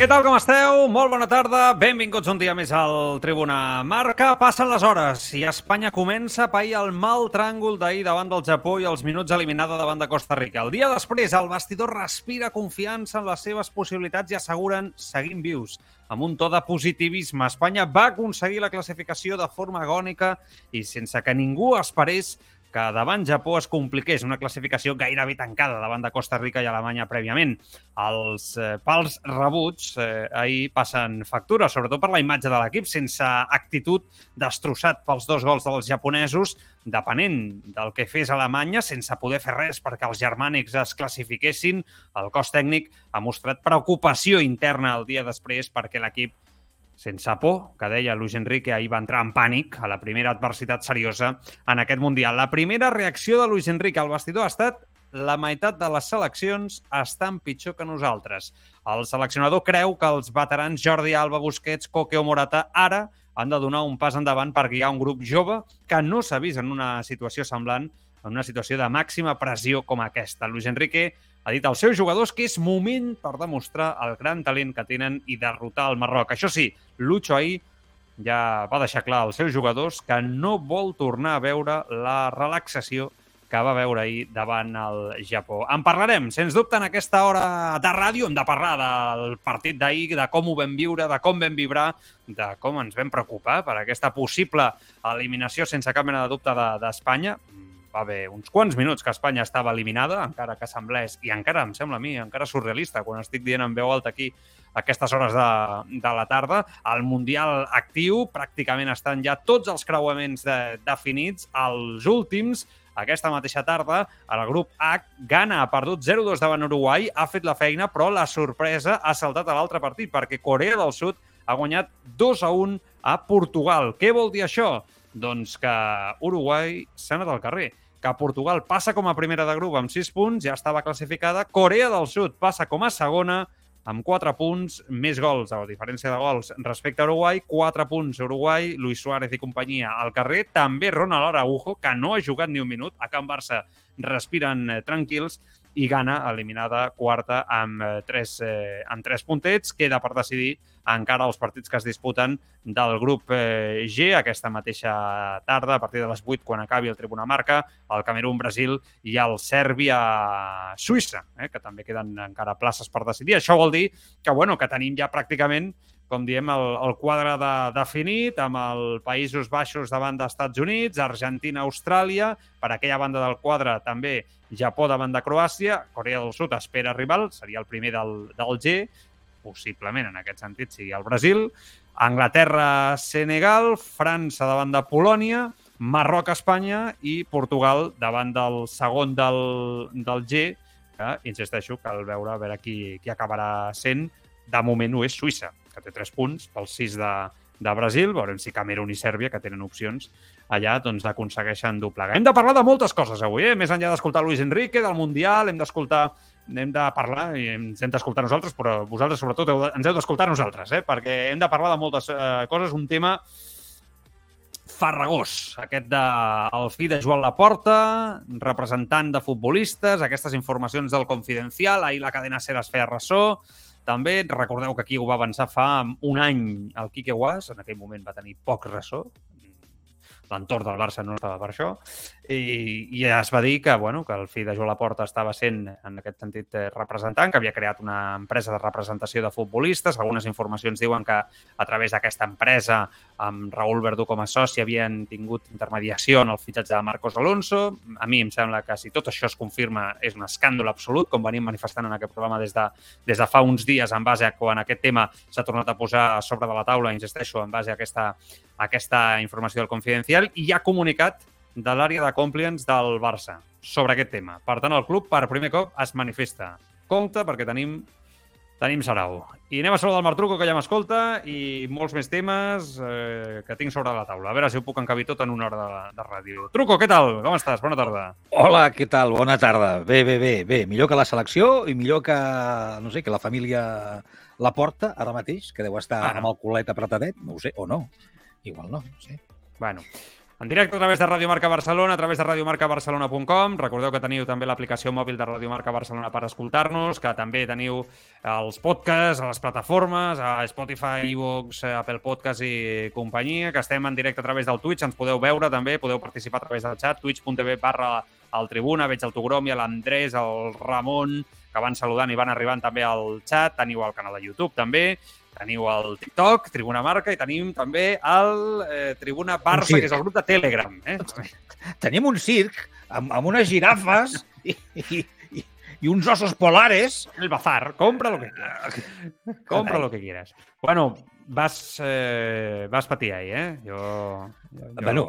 Què tal, com esteu? Molt bona tarda. Benvinguts un dia més al Tribuna Marca. Passen les hores i Espanya comença a pair el mal tràngol d'ahir davant del Japó i els minuts eliminada davant de Costa Rica. El dia després, el vestidor respira confiança en les seves possibilitats i asseguren seguim vius. Amb un to de positivisme, Espanya va aconseguir la classificació de forma agònica i sense que ningú esperés que davant Japó es compliqués una classificació gairebé tancada davant de Costa Rica i Alemanya prèviament. Els eh, pals rebuts eh, ahir passen factura, sobretot per la imatge de l'equip, sense actitud destrossat pels dos gols dels japonesos, depenent del que fes Alemanya, sense poder fer res perquè els germànics es classifiquessin. El cos tècnic ha mostrat preocupació interna el dia després perquè l'equip sense por, que deia Luis Enrique, ahir va entrar en pànic a la primera adversitat seriosa en aquest Mundial. La primera reacció de Luis Enrique al vestidor ha estat la meitat de les seleccions estan pitjor que nosaltres. El seleccionador creu que els veterans Jordi Alba, Busquets, Coque o Morata ara han de donar un pas endavant per guiar un grup jove que no s'ha vist en una situació semblant, en una situació de màxima pressió com aquesta. Luis Enrique ha dit als seus jugadors que és moment per demostrar el gran talent que tenen i derrotar el Marroc. Això sí, Lucho ahir ja va deixar clar als seus jugadors que no vol tornar a veure la relaxació que va veure ahir davant el Japó. En parlarem, sens dubte, en aquesta hora de ràdio. Hem de parlar del partit d'ahir, de com ho vam viure, de com vam vibrar, de com ens vam preocupar per aquesta possible eliminació sense cap mena de dubte d'Espanya. De, va haver uns quants minuts que Espanya estava eliminada, encara que semblés, i encara em sembla a mi, encara surrealista, quan estic dient en veu alta aquí a aquestes hores de, de la tarda. El Mundial actiu, pràcticament estan ja tots els creuaments de, definits. Els últims, aquesta mateixa tarda, el grup H, Ghana ha perdut 0-2 davant Uruguai, ha fet la feina, però la sorpresa ha saltat a l'altre partit, perquè Corea del Sud ha guanyat 2-1 a Portugal. Què vol dir això? Doncs que Uruguai s'ha anat al carrer que Portugal passa com a primera de grup amb 6 punts, ja estava classificada. Corea del Sud passa com a segona amb 4 punts, més gols, a diferència de gols respecte a Uruguai, 4 punts Uruguai, Luis Suárez i companyia al carrer, també Ronald Araujo, que no ha jugat ni un minut, a Can Barça respiren eh, tranquils, i Ghana eliminada quarta amb eh, tres, eh, amb tres puntets. Queda per decidir encara els partits que es disputen del grup eh, G aquesta mateixa tarda, a partir de les 8, quan acabi el Tribuna Marca, el Camerún-Brasil i el Sèrbia-Suïssa, eh, que també queden encara places per decidir. Això vol dir que, bueno, que tenim ja pràcticament com diem, el, el quadre de, definit, amb el Països Baixos davant d'Estats Units, Argentina, Austràlia, per aquella banda del quadre també Japó davant de Croàcia, Corea del Sud espera rival, seria el primer del, del G, possiblement en aquest sentit sigui el Brasil, Anglaterra, Senegal, França davant de Polònia, Marroc, Espanya i Portugal davant del segon del, del G, que insisteixo, cal veure a veure qui, qui acabarà sent. De moment ho és Suïssa, que té 3 punts pels 6 de, de Brasil. Veurem si Camerún i Sèrbia, que tenen opcions allà, doncs aconsegueixen doblegar. Hem de parlar de moltes coses avui, eh? més enllà d'escoltar Luis Enrique, del Mundial, hem d'escoltar hem de parlar i ens hem d'escoltar nosaltres, però vosaltres sobretot heu, ens heu d'escoltar nosaltres, eh? perquè hem de parlar de moltes eh, coses, un tema farragós, aquest de el fill de Joan Laporta, representant de futbolistes, aquestes informacions del Confidencial, ahir la cadena Ser es feia ressò, també. Recordeu que aquí ho va avançar fa un any el Quique Guas, en aquell moment va tenir poc ressò, l'entorn del Barça no estava per això, i, i es va dir que, bueno, que el fill de Joan Laporta estava sent, en aquest sentit, eh, representant, que havia creat una empresa de representació de futbolistes. Algunes informacions diuen que a través d'aquesta empresa, amb Raúl Verdú com a soci, havien tingut intermediació en el fitxatge de Marcos Alonso. A mi em sembla que si tot això es confirma és un escàndol absolut, com venim manifestant en aquest programa des de, des de fa uns dies en base a quan aquest tema s'ha tornat a posar a sobre de la taula, insisteixo, en base a aquesta, a aquesta informació del Confidencial, i ha comunicat de l'àrea de compliance del Barça sobre aquest tema. Per tant, el club per primer cop es manifesta. Compte perquè tenim tenim Sarau. I anem a saludar el Martruco, que ja m'escolta, i molts més temes eh, que tinc sobre la taula. A veure si ho puc encabir tot en una hora de, de ràdio. Truco, què tal? Com estàs? Bona tarda. Hola, què tal? Bona tarda. Bé, bé, bé. bé. Millor que la selecció i millor que, no sé, que la família la porta ara mateix, que deu estar Ah. amb el culet apretadet, no ho sé, o no. Igual no, no sé. Bueno, en directe a través de Radio Marca Barcelona, a través de radiomarcabarcelona.com. Recordeu que teniu també l'aplicació mòbil de Radio Marca Barcelona per escoltar-nos, que també teniu els podcasts a les plataformes, a Spotify, iVoox, Apple Podcast i companyia, que estem en directe a través del Twitch, ens podeu veure també, podeu participar a través del xat, twitch.tv barra el Tribuna, veig el Togrom i l'Andrés, el Ramon, que van saludant i van arribant també al xat, teniu el canal de YouTube també, teniu el TikTok, Tribuna Marca, i tenim també el eh, Tribuna Barça, que és el grup de Telegram. Eh? Tenim un circ amb, amb unes girafes i, i, i, i uns osos polares. El bazar, compra lo que quieras. Compra lo que quieras. Bueno, vas, eh, vas patir ahir, eh? Jo, jo, jo, Bueno,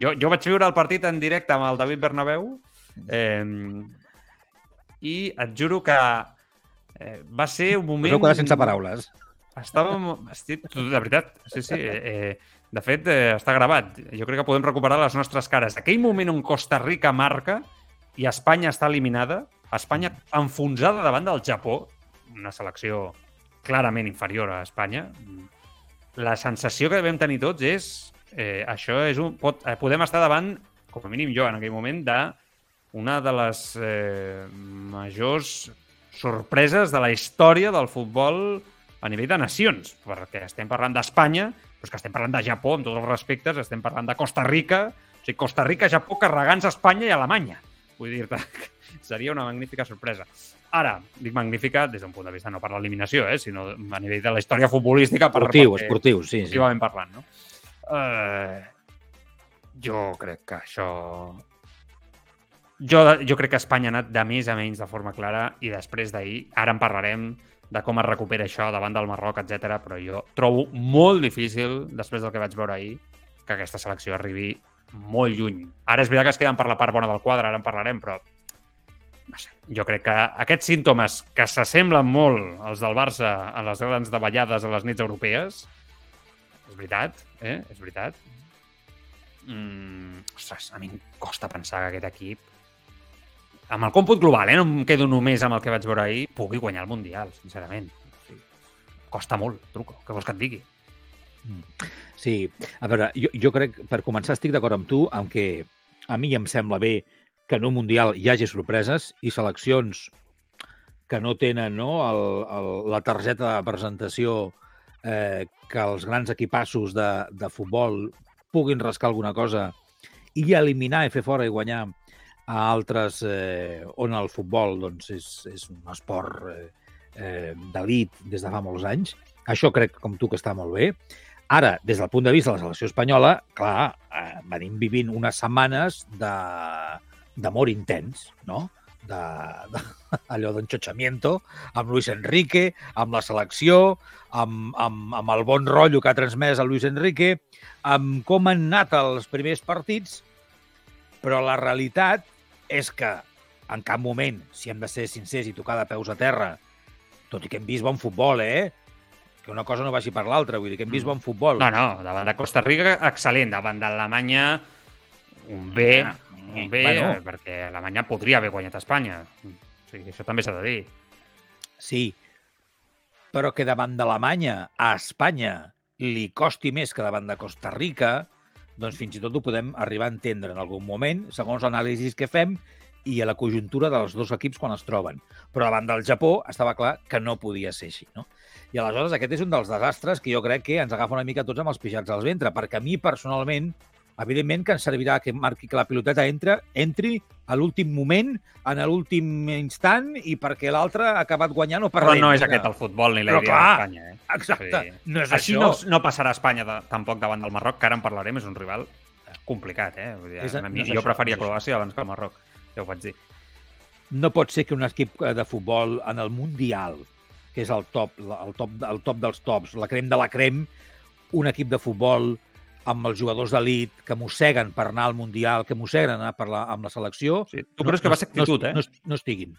jo, jo vaig viure el partit en directe amb el David Bernabéu eh, i et juro que eh, va ser un moment... quedat sense paraules. Estàvem... Estic, de veritat, sí, sí. Eh, de fet, eh, està gravat. Jo crec que podem recuperar les nostres cares. Aquell moment on Costa Rica marca i Espanya està eliminada, Espanya enfonsada davant del Japó, una selecció clarament inferior a Espanya, la sensació que devem tenir tots és... Eh, això és un... Pot, eh, podem estar davant, com a mínim jo en aquell moment, de una de les eh, majors sorpreses de la història del futbol a nivell de nacions, perquè estem parlant d'Espanya, però que estem parlant de Japó, amb tots els respectes, estem parlant de Costa Rica, o sigui, Costa Rica, Japó, carregant Espanya i Alemanya. Vull dir-te, seria una magnífica sorpresa. Ara, dic magnífica des d'un punt de vista no per l'eliminació, eh, sinó a nivell de la història futbolística. Per, Esportiu, perquè- esportiu, sí, sí. parlant, no? Uh, jo crec que això... Jo, jo crec que Espanya ha anat de més a menys de forma clara i després d'ahir, ara en parlarem de com es recupera això davant del Marroc, etc. però jo trobo molt difícil, després del que vaig veure ahir, que aquesta selecció arribi molt lluny. Ara és veritat que es queden per la part bona del quadre, ara en parlarem, però no sé, jo crec que aquests símptomes que s'assemblen molt als del Barça en les grans davallades a les nits europees, és veritat, eh? És veritat. Mm, ostres, a mi em costa pensar que aquest equip amb el còmput global, eh? no em quedo només amb el que vaig veure ahir, pugui guanyar el Mundial, sincerament. Costa molt, truco. Què vols que et digui? Sí, a veure, jo, jo crec, per començar, estic d'acord amb tu, amb que a mi em sembla bé que en un Mundial hi hagi sorpreses i seleccions que no tenen no, el, el, la targeta de presentació eh, que els grans equipassos de, de futbol puguin rascar alguna cosa i eliminar i fer fora i guanyar a altres eh, on el futbol doncs, és, és un esport eh, eh, d'elit des de fa molts anys. Això crec, com tu, que està molt bé. Ara, des del punt de vista de la selecció espanyola, clar, eh, venim vivint unes setmanes d'amor intens, no? De, de, allò d'enxotxamiento, amb Luis Enrique, amb la selecció, amb, amb, amb el bon rotllo que ha transmès el Luis Enrique, amb com han anat els primers partits, però la realitat és que en cap moment, si hem de ser sincers i tocar de peus a terra, tot i que hem vist bon futbol, eh? Que una cosa no vagi per l'altra, vull dir que hem vist bon futbol. No, no, davant de Costa Rica, excel·lent. Davant d'Alemanya, un B, un B, Bueno. bueno. perquè Alemanya podria haver guanyat Espanya. O sigui, això també s'ha de dir. Sí, però que davant d'Alemanya a Espanya li costi més que davant de Costa Rica, doncs fins i tot ho podem arribar a entendre en algun moment, segons l'anàlisi que fem, i a la conjuntura dels dos equips quan es troben. Però davant del Japó estava clar que no podia ser així, no? I aleshores aquest és un dels desastres que jo crec que ens agafa una mica tots amb els pixats al ventre, perquè a mi personalment, evidentment que ens servirà que marqui que la piloteta entra, entri a l'últim moment, en l'últim instant, i perquè l'altre ha acabat guanyant o per Però no és aquest el futbol ni la idea d'Espanya. Eh? Exacte, Sí. no és Així això. no, no passarà a Espanya de, tampoc davant del Marroc, que ara en parlarem, és un rival complicat, eh? Vull dir, És- a mi, no és jo això, preferia no. Croàcia abans que el Marroc, ja ho vaig dir. no pot ser que un equip eh, de futbol en el Mundial, que és el top, el top, el top dels tops, la crem de la crem, un equip de futbol amb els jugadors d'elit que mosseguen per anar al Mundial, que mosseguen anar per la, amb la selecció... Sí. Tu creus que va ser actitud, no, eh? No, no estiguin.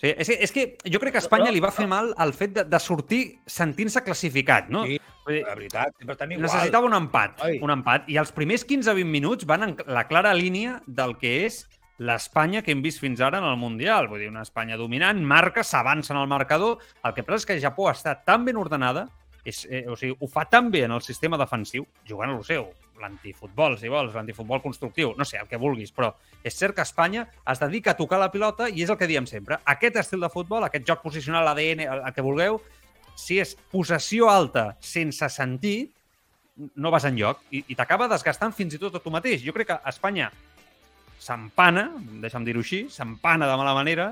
Sí, és, que, és que jo crec que a Espanya No, li va fer mal el fet de, de sortir sentint-se classificat, no? Sí, Vull dir, la veritat, sempre estan igual. necessitava un empat, Ai. un empat, i els primers 15-20 minuts van en la clara línia del que és l'Espanya que hem vist fins ara en el Mundial. Vull dir, una Espanya dominant, marca, s'avança en el marcador. El que passa és que Japó està tan ben ordenada, és, eh, o sigui, ho fa tan bé en el sistema defensiu, jugant a lo seu, l'antifutbol, si vols, l'antifutbol constructiu, no sé, el que vulguis, però és cert que Espanya es dedica a tocar la pilota i és el que diem sempre. Aquest estil de futbol, aquest joc posicional, l'ADN, el, el que vulgueu, si és possessió alta sense sentit, no vas enlloc i, i t'acaba desgastant fins i tot a tu mateix. Jo crec que Espanya s'empana, deixa'm dir-ho així, s'empana de mala manera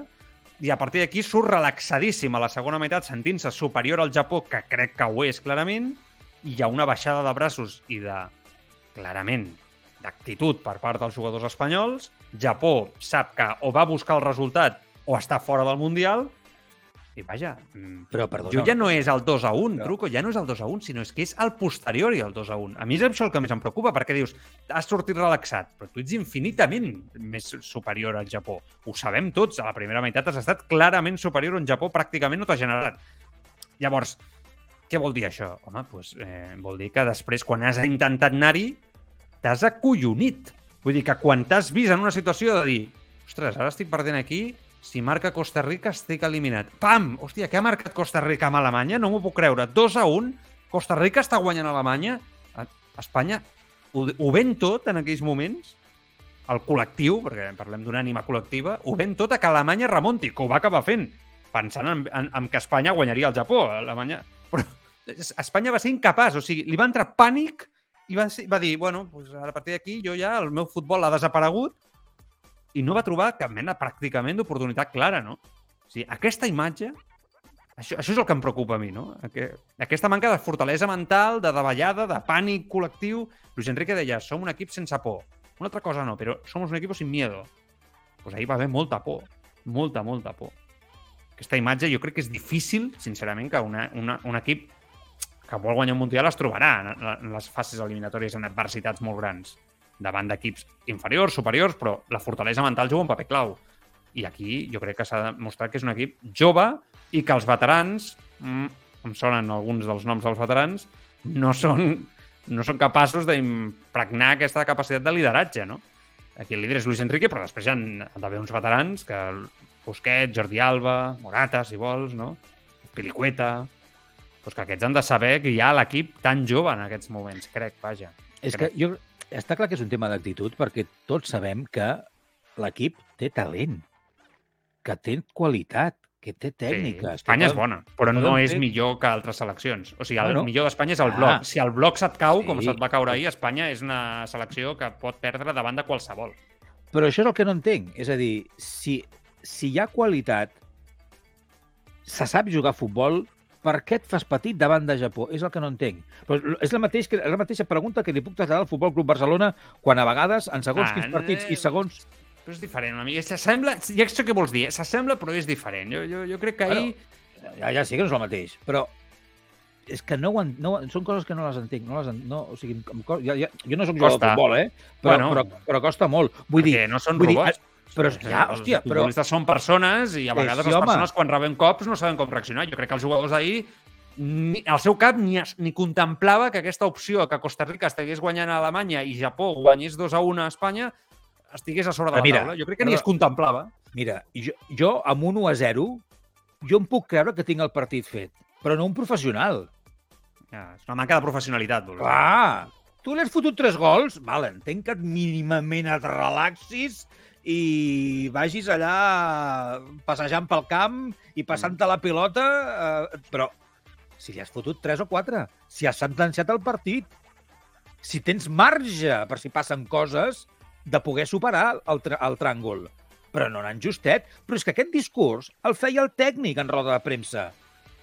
i a partir d'aquí surt relaxadíssim a la segona meitat sentint-se superior al Japó, que crec que ho és clarament, i hi ha una baixada de braços i de, clarament, d'actitud per part dels jugadors espanyols. Japó sap que o va buscar el resultat o està fora del Mundial i vaja, mm, Però, perdona, jo ja no és el 2 a 1, Però- truco, ja no és el 2 a 1, sinó és que és el posteriori al 2 a 1. A mi és això el que més em preocupa, perquè dius, has sortit relaxat, però tu ets infinitament més superior al Japó. Ho sabem tots, a la primera meitat has estat clarament superior on Japó pràcticament no t'ha generat. Llavors, què vol dir això? Home, doncs, eh, vol dir que després, quan has intentat anar-hi, t'has acollonit. Vull dir que quan t'has vist en una situació de dir ostres, ara estic perdent aquí, si marca Costa Rica estic eliminat. Pam! Hòstia, què ha marcat Costa Rica amb Alemanya? No m'ho puc creure. 2 a 1, Costa Rica està guanyant a Alemanya. Espanya ho, ho ven tot en aquells moments, el col·lectiu, perquè parlem d'una ànima col·lectiva, ho ven tot a que Alemanya remonti, que ho va acabar fent, pensant en, en, en que Espanya guanyaria el Japó. Alemanya... Però Espanya va ser incapaç, o sigui, li va entrar pànic i va, ser, va dir, bueno, pues a partir d'aquí jo ja, el meu futbol ha desaparegut i no va trobar cap mena pràcticament d'oportunitat clara, no? O sigui, aquesta imatge, això, això és el que em preocupa a mi, no? Aqu- Aquesta manca de fortalesa mental, de davallada, de pànic col·lectiu. Luis Enrique deia, som un equip sense por. Una altra cosa no, però somos un equip sin miedo. Pues ahir va haver molta por, molta, molta por. Aquesta imatge jo crec que és difícil, sincerament, que una, una, un equip que vol guanyar un Mundial es trobarà en les fases eliminatòries en adversitats molt grans davant d'equips inferiors, superiors, però la fortalesa mental juga un paper clau. I aquí jo crec que s'ha demostrat que és un equip jove i que els veterans, mm, em sonen alguns dels noms dels veterans, no són, no són capaços d'impregnar aquesta capacitat de lideratge, no? Aquí el líder és Luis Enrique, però després hi ha d'haver uns veterans que Busquets, Jordi Alba, Morata, si vols, no? Pilicueta... Pues que aquests han de saber que hi ha l'equip tan jove en aquests moments, crec, vaja. És que jo, està clar que és un tema d'actitud perquè tots sabem que l'equip té talent, que té qualitat, que té tècnica. Sí, Espanya és bona, però no és fer- millor que altres seleccions. O sigui, el Bueno. millor d'Espanya és el Ah. bloc. Si el bloc se't cau, com Sí. se't va caure ahir, Espanya és una selecció que pot perdre davant de qualsevol. Però això és el que no entenc. És a dir, si, si hi ha qualitat, se sap jugar a futbol, per què et fas petit davant de Japó? És el que no entenc. Però és la, mateix, és la mateixa pregunta que li puc traslladar al Futbol Club Barcelona quan a vegades, en segons Ah, quins partits eh, i segons... Però és diferent una mica. S'assembla... Ja sé què vols dir. eh? S'assembla, però és diferent. Jo, jo, jo crec que ahir... Ja, ja sé que no és el mateix, però és que no, no, són coses que no les entenc. No les no, o sigui, em ja, ja, jo no sóc jugador de futbol, eh? Però, Bueno. però, però costa molt. Vull dir, no són vull dir, robots. Però, ja, els hòstia, però... futbolistes són persones i a vegades sí, les home. persones quan reben cops no saben com reaccionar. Jo crec que els jugadors d'ahir ni, al seu cap ni, ni contemplava que aquesta opció que Costa Rica estigués guanyant a Alemanya i Japó guanyés 2 a 1 a Espanya estigués a sobre de la mira, taula. Jo crec que ni però- es contemplava. Mira, jo, jo amb un 1 a 0, jo em puc creure que tinc el partit fet, però no un professional. Ja, és una manca de professionalitat. vols dir. Clar, tu l'has fotut tres gols, val, entenc que mínimament et relaxis i vagis allà passejant pel camp i passant-te la pilota, eh, però si li has fotut 3 o 4, si has sentenciat el partit, si tens marge per si passen coses de poder superar el, tr el tràngol. Però no anant justet. Però és que aquest discurs el feia el tècnic en roda de premsa.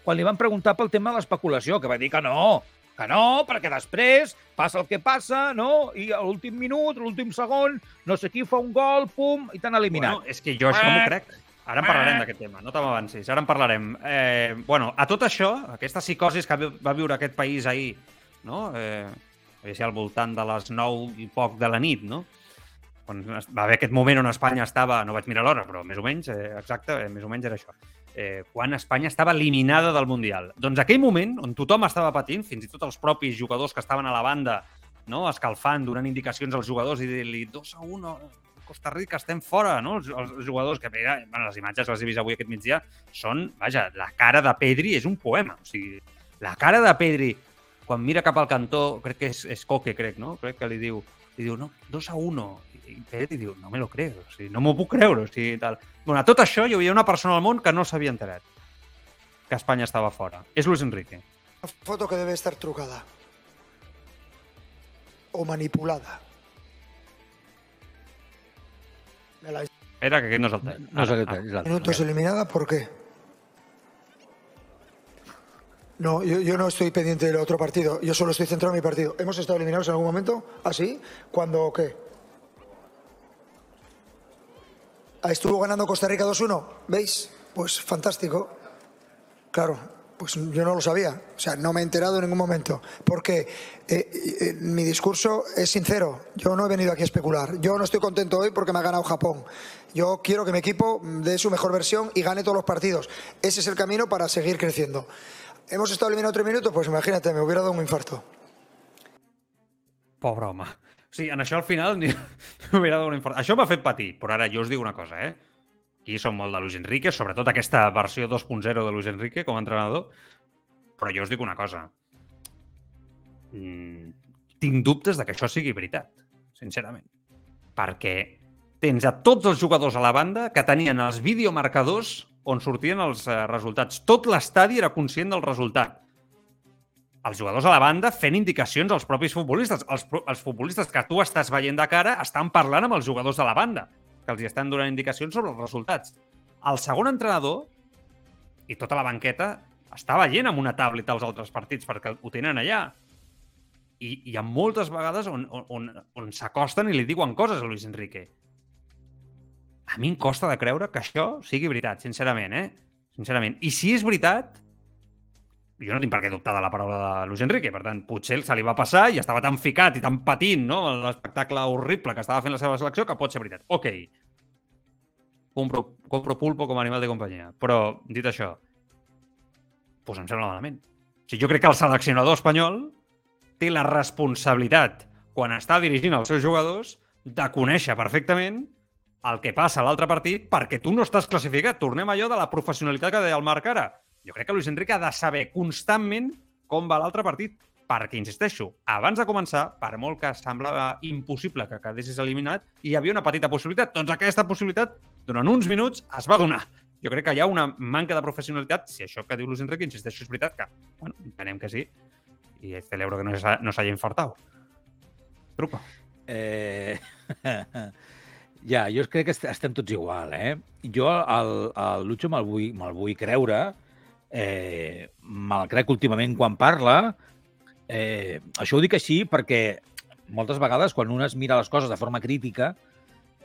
Quan li van preguntar pel tema de l'especulació, que va dir que no, que no, perquè després passa el que passa, no? I a l'últim minut, l'últim segon, no sé qui fa un gol, pum, i t'han eliminat. Bueno, és que jo això m'ho crec. Ara en parlarem d'aquest tema, no t'avancis, ara en parlarem. Eh, bueno, a tot això, aquesta psicosis que va viure aquest país ahir, no? Eh, al voltant de les 9 i poc de la nit, no? Quan va haver aquest moment on Espanya estava, no vaig mirar l'hora, però més o menys, eh, exacte, eh, més o menys era això, eh, quan Espanya estava eliminada del Mundial. Doncs aquell moment on tothom estava patint, fins i tot els propis jugadors que estaven a la banda, no, escalfant, donant indicacions als jugadors i dir-li 2 a 1, Costa Rica, estem fora, no? Els, els jugadors que, mira, bueno, les imatges les he vist avui aquest migdia, són, vaja, la cara de Pedri és un poema. O sigui, la cara de Pedri, quan mira cap al cantó, crec que és, és Coque, crec, no? Crec que li diu, li diu, no, 2 a 1, i Pedri diu, no me lo creo, o sigui, no m'ho puc creure, o sigui, tal. Bueno, a tot això hi havia una persona al món que no s'havia enterat que Espanya estava fora. És Luis Enrique. Una foto que debe estar trucada. O manipulada. Me la... Era que aquest no és el tall. No és aquest tall, l'altre. Minutos eliminada, ¿por qué? No, yo, yo, no estoy pendiente del otro partido. Yo solo estoy centrado en mi partido. ¿Hemos estado eliminados en algún momento? ¿Así? ¿Cuándo qué? Estuvo ganando Costa Rica 2-1, ¿veis? Pues fantástico. Claro, pues yo no lo sabía, o sea, no me he enterado en ningún momento, porque eh, eh, mi discurso es sincero, yo no he venido aquí a especular, yo no estoy contento hoy porque me ha ganado Japón, yo quiero que mi equipo dé su mejor versión y gane todos los partidos, ese es el camino para seguir creciendo. ¿Hemos estado eliminados tres minutos? Pues imagínate, me hubiera dado un infarto. Pobre home. Sí, en això al final m'hubiera donat un infart. Això m'ha fet patir, però ara jo us dic una cosa, eh? Aquí som molt de Luis Enrique, sobretot aquesta versió 2.0 de Luis Enrique com a entrenador, però jo us dic una cosa. Mm, tinc dubtes de que això sigui veritat, sincerament. Perquè tens a tots els jugadors a la banda que tenien els videomarcadors on sortien els eh, resultats. Tot l'estadi era conscient del resultat els jugadors a la banda fent indicacions als propis futbolistes. Els, els futbolistes que tu estàs veient de cara estan parlant amb els jugadors de la banda, que els estan donant indicacions sobre els resultats. El segon entrenador i tota la banqueta està veient amb una tablet els altres partits perquè ho tenen allà. I hi ha moltes vegades on, on, on, on s'acosten i li diuen coses a Luis Enrique. A mi em costa de creure que això sigui veritat, sincerament, eh? Sincerament. I si és veritat, jo no tinc per què dubtar de la paraula de Luis Enrique, per tant, potser se li va passar i estava tan ficat i tan patint no? l'espectacle horrible que estava fent la seva selecció que pot ser veritat. Ok, compro, compro pulpo com a animal de companyia, però, dit això, doncs em sembla malament. O sigui, jo crec que el seleccionador espanyol té la responsabilitat, quan està dirigint els seus jugadors, de conèixer perfectament el que passa a l'altre partit perquè tu no estàs classificat. Tornem a allò de la professionalitat que deia el Marc ara jo crec que Luis Enrique ha de saber constantment com va l'altre partit, perquè, insisteixo, abans de començar, per molt que semblava impossible que quedessis eliminat, hi havia una petita possibilitat. Doncs aquesta possibilitat, durant uns minuts, es va donar. Jo crec que hi ha una manca de professionalitat, si això que diu Luis Enrique, insisteixo, és veritat que, bueno, entenem que sí, i celebro que no s'hagi no infartat. Truca. Eh... ja, jo crec que estem tots igual, eh? Jo, el, el Lucho me'l vull, me vull creure, eh, me'l crec últimament quan parla. Eh, això ho dic així perquè moltes vegades quan un es mira les coses de forma crítica,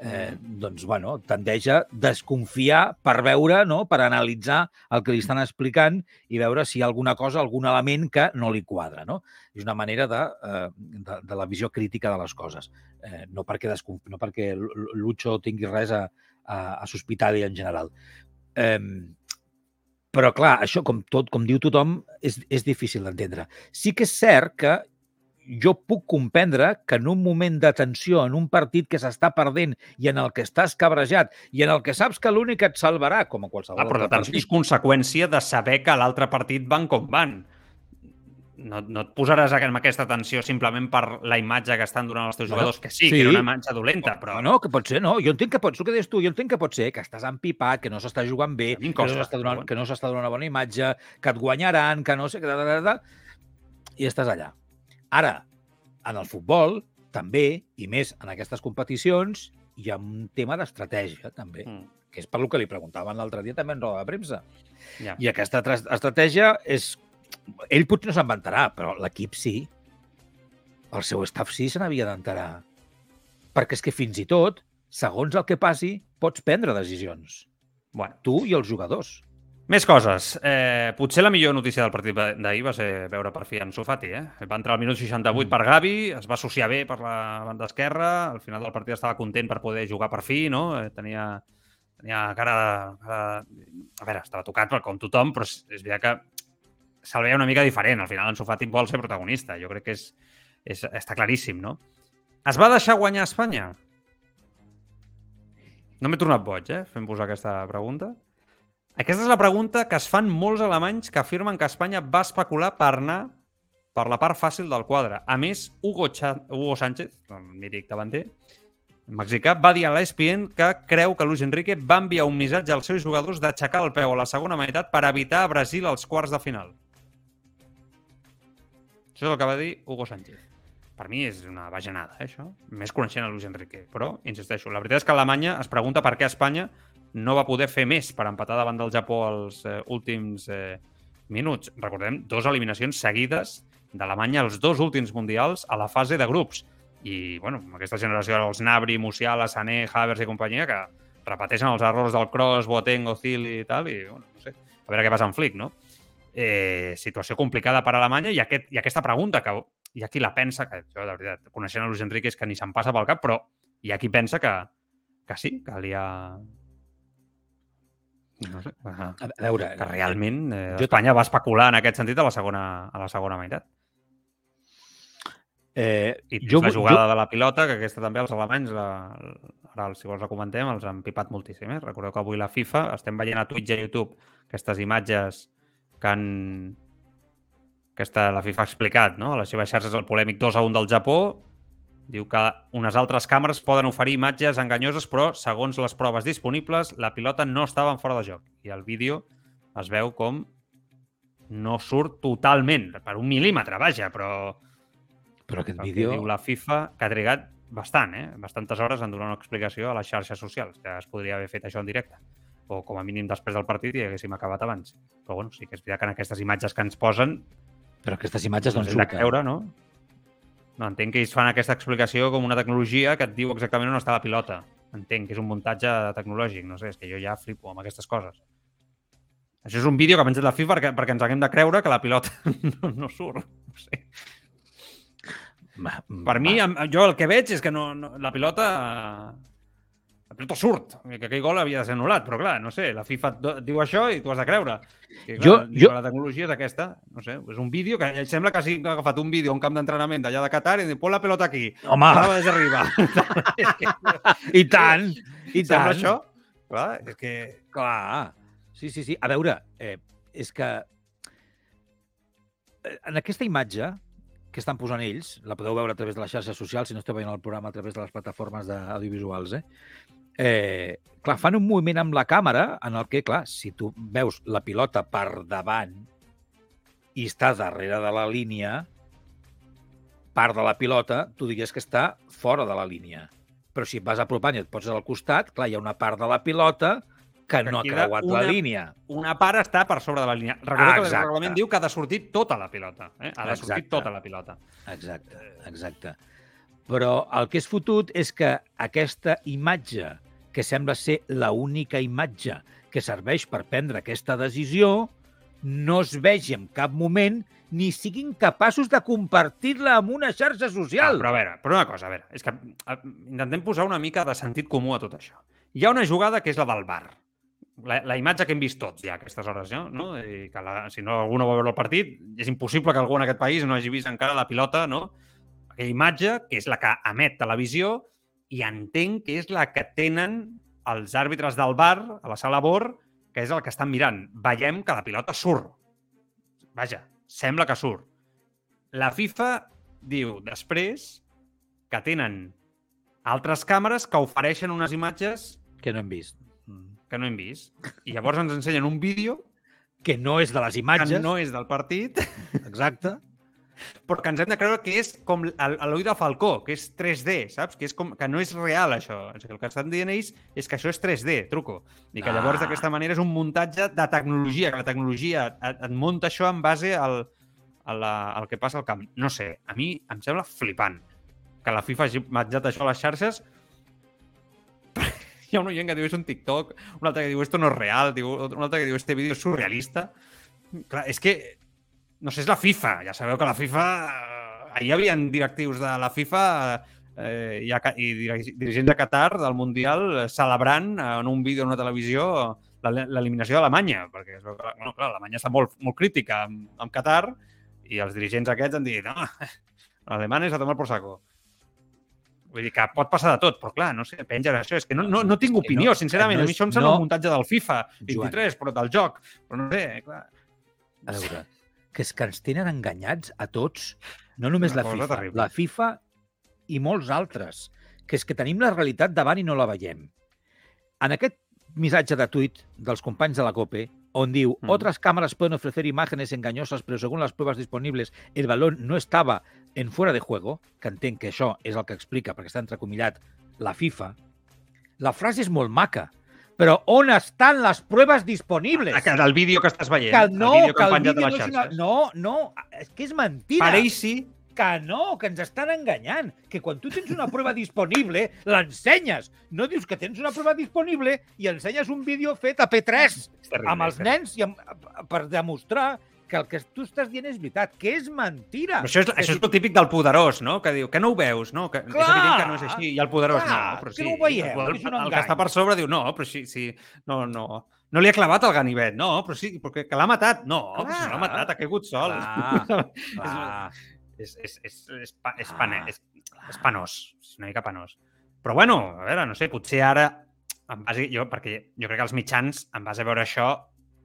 eh, doncs, bueno, tendeix a desconfiar per veure, no? per analitzar el que li estan explicant i veure si hi ha alguna cosa, algun element que no li quadra. No? És una manera de, eh, de, de la visió crítica de les coses. Eh, no perquè, desconf... no perquè Lucho tingui res a, a, a sospitar en general. Eh, però, clar, això, com tot, com diu tothom, és, és difícil d'entendre. Sí que és cert que jo puc comprendre que en un moment de tensió, en un partit que s'està perdent i en el que estàs cabrejat i en el que saps que l'únic et salvarà, com a qualsevol ah, però la tensió és conseqüència de saber que l'altre partit van com van. No, no et posaràs amb aquesta tensió simplement per la imatge que estan donant els teus jugadors, que sí, sí. que era una imatge dolenta, però... No, no, que pot ser, no. Jo entenc que pot ser, que deies tu, jo entenc que pot ser que estàs empipat, que no s'està jugant bé, que no s'està donant, que no s'està donant una bona imatge, que et guanyaran, que no sé, que... Da, da, da, I estàs allà. Ara, en el futbol, també, i més en aquestes competicions, hi ha un tema d'estratègia, també, Mm, que és per lo que li preguntaven l'altre dia també en roda de premsa. ja. I aquesta tra- estratègia és... Ell potser no se'n però l'equip sí. El seu staff sí se n'havia d'enterar. Perquè és que fins i tot, segons el que passi, pots prendre decisions. Bueno, Tu i els jugadors. Més coses. Eh, potser la millor notícia del partit d'ahir va ser veure per fi Ansu Fati. Eh? Va entrar al minut 68 per Gavi, es va associar bé per la banda esquerra, al final del partit estava content per poder jugar per fi, no? Eh, tenia, tenia cara, cara... A veure, estava tocat com tothom, però és veritat que se'l veia una mica diferent. Al final Ansu Fati vol ser protagonista. Jo crec que és, és, està claríssim, no? Es va deixar guanyar Espanya? No m'he tornat boig, eh? Fem posar aquesta pregunta. Aquesta és la pregunta que es fan molts alemanys que afirmen que Espanya va especular per anar per la part fàcil del quadre. A més, Hugo, Cha Hugo Sánchez, el mític davanter, mexicà, va dir a l'ESPN que creu que Luis Enrique va enviar un missatge als seus jugadors d'aixecar el peu a la segona meitat per evitar a Brasil als quarts de final. Això és el que va dir Hugo Sánchez. Per mi és una bajanada, eh, això. Més coneixent a Luis Enrique. Però, insisteixo, la veritat és que Alemanya es pregunta per què Espanya no va poder fer més per empatar davant del Japó als eh, últims eh, minuts. Recordem, dos eliminacions seguides d'Alemanya als dos últims mundials a la fase de grups. I, bueno, amb aquesta generació, els Nabri, Musiala, Sané, Havers i companyia, que repeteixen els errors del Kroos, Boateng, Ozil i tal, i, bueno, no sé, a veure què passa amb Flick, no? Eh, situació complicada per a Alemanya i, aquest, i aquesta pregunta, que hi ha qui la pensa, que jo, de veritat, coneixent a Luis Enrique, és que ni se'n passa pel cap, però hi ha qui pensa que, que sí, que li ha... No sé, que, A veure, que realment eh, Jo- Espanya va especular en aquest sentit a la segona, a la segona meitat. eh, I jo, la jugada jo, de la pilota, que aquesta també els alemanys, la, ara si vols la comentem, els han pipat moltíssim. Eh? Recordeu que avui la FIFA, estem veient a Twitch i a YouTube aquestes imatges que han... Aquesta, la FIFA ha explicat, no? A les seves xarxes el polèmic 2 a 1 del Japó. Diu que unes altres càmeres poden oferir imatges enganyoses, però segons les proves disponibles, la pilota no estava en fora de joc. I el vídeo es veu com no surt totalment, per un mil·límetre, vaja, però però aquest vídeo... diu la FIFA, que ha trigat bastant, eh? bastantes hores en donar una explicació a les xarxes socials, que es podria haver fet això en directe. O com a mínim després del partit i haguéssim acabat abans. Però bueno, sí que és veritat que en aquestes imatges que ens posen Però aquestes imatges no doncs en és de surten. creure, no? No, entenc que ells fan aquesta explicació com una tecnologia que et diu exactament on està la pilota. Entenc que és un muntatge tecnològic, no sé, és que jo ja flipo amb aquestes coses. Això és un vídeo que ha penjat la FIFA perquè, perquè ens haguem de creure que la pilota no, no surt. No sé. Va, Per mi, jo el que veig és que no, no, la pilota... La pilota surt, que aquell gol havia de ser anul·lat, però clar, no sé, la FIFA diu això i tu has de creure. Que, clar, Jo- jo- La tecnologia és aquesta, no sé, és un vídeo que ell sembla que hagi agafat un vídeo a un camp d'entrenament d'allà de Qatar i diu, pon la pelota aquí. Home, de arribar. i tant, i Sembla tant. això? Clar, és que... Clar. Sí, sí, sí. A veure, eh, és que eh, en aquesta imatge que estan posant ells, la podeu veure a través de les xarxes socials, si no esteu veient el programa a través de les plataformes d'audiovisuals, eh? Eh? Clar, fan un moviment amb la càmera en el que, clar, si tu veus la pilota per davant i està darrere de la línia, part de la pilota, tu diries que està fora de la línia. Però si et vas apropant i et poses al costat, clar, hi ha una part de la pilota que Que no ha creuat una- la línia. Una part està per sobre de la línia. Recordeu que el Exacte. reglament diu que ha de sortir tota la pilota. Eh? Ha de sortir Exacte. tota la pilota. Exacte, exacte. Però el que és fotut és que aquesta imatge, que sembla ser la única imatge que serveix per prendre aquesta decisió, no es vegi en cap moment ni siguin capaços de compartir-la amb una xarxa Ah, social. però a veure, però una cosa, a veure, és que a, intentem posar una mica de sentit comú a tot això. Hi ha una jugada que és la del bar. La, la imatge que hem vist tots ja a aquestes hores, no? no? I que la, si no algú no va veure el partit, és impossible que algú en aquest país no hagi vist encara la pilota, no? Aquella imatge, que és la que emet televisió, i entenc que és la que tenen els àrbitres del bar a la sala BOR, que és el que estan mirant. Veiem que la pilota surt. Vaja, sembla que surt. la FIFA diu després que tenen altres càmeres que ofereixen unes imatges Que no hem vist. que no hem vist. I llavors ens ensenyen un vídeo Que no és de les que imatges. no és del partit, Exacte. Però que ens hem de creure que és com l'ull de Falcó, que és 3D, saps? Que, és com, que no és real, això. O sigui, el que estan dient ells és que això és 3D, truco. I que llavors Ah. d'aquesta manera és un muntatge de tecnologia, que la tecnologia et, et munta això en base al, a la, al que passa al camp. No sé, a mi em sembla flipant que la FIFA hagi menjat això a les xarxes hi ha un oient que diu és un TikTok, un altre que diu esto no és real, diu, un altre que diu este vídeo és surrealista. Clar, és que, no sé, és la FIFA. Ja sabeu que la FIFA... eh, Ahir hi havia directius de la FIFA eh, i, i dirig- dirigents de Qatar del Mundial eh, celebrant en un vídeo en una televisió l'eliminació d'Alemanya, perquè que, bueno, clar, Alemanya està molt, molt crítica amb, amb Qatar i els dirigents aquests han dit no, l'alemany és a tomar por saco. Vull dir que pot passar de tot, però clar, no sé, pengen això. És que no, no, no tinc És opinió, no- sincerament. no a mi és- això em sembla no- un muntatge del FIFA Joan. 23, però del joc. Però no sé, clar. A veure, que és que ens tenen enganyats a tots, no només la FIFA, terrible. la FIFA i molts altres, que és que tenim la realitat davant i no la veiem. En aquest missatge de tuit dels companys de la COPE, on diu Mm. otras cámaras pueden ofrecer imágenes engañosas, pero según las pruebas disponibles el balón no estaba en fuera de juego, que entenc que això és el que explica, perquè està entrecomillat, la FIFA, la frase és molt maca, però on estan les proves disponibles? Que del vídeo que estàs veient. Que no, el vídeo que han el vídeo a no és una... No, no, és que és mentira. Per ells sí, Que no, que ens estan enganyant. Que quan tu tens una prova disponible, l'ensenyes. No dius que tens una prova disponible i ensenyes un vídeo fet a P3 és terrible. amb els nens i amb, per demostrar que el que tu estàs dient és veritat, que és mentira. Però això és, Que això si- és el típic del poderós, no? Que diu que no ho veus, no? Que és Clar! evident que no és així. I el poderós, Clar, no, però que sí. no ho veieu, el, que és el, engany. que està per sobre diu, no, però sí, sí, no, no. No li ha clavat el ganivet, no, però sí, perquè que l'ha matat. No, però si no l'ha Clar. matat, ha caigut sol. Clar, clar. és, és, és, és, pa, és, pane, és, és penós, és una mica penós. Però bueno, a veure, no sé, potser ara, en base, jo, perquè jo crec que els mitjans, en base a veure això,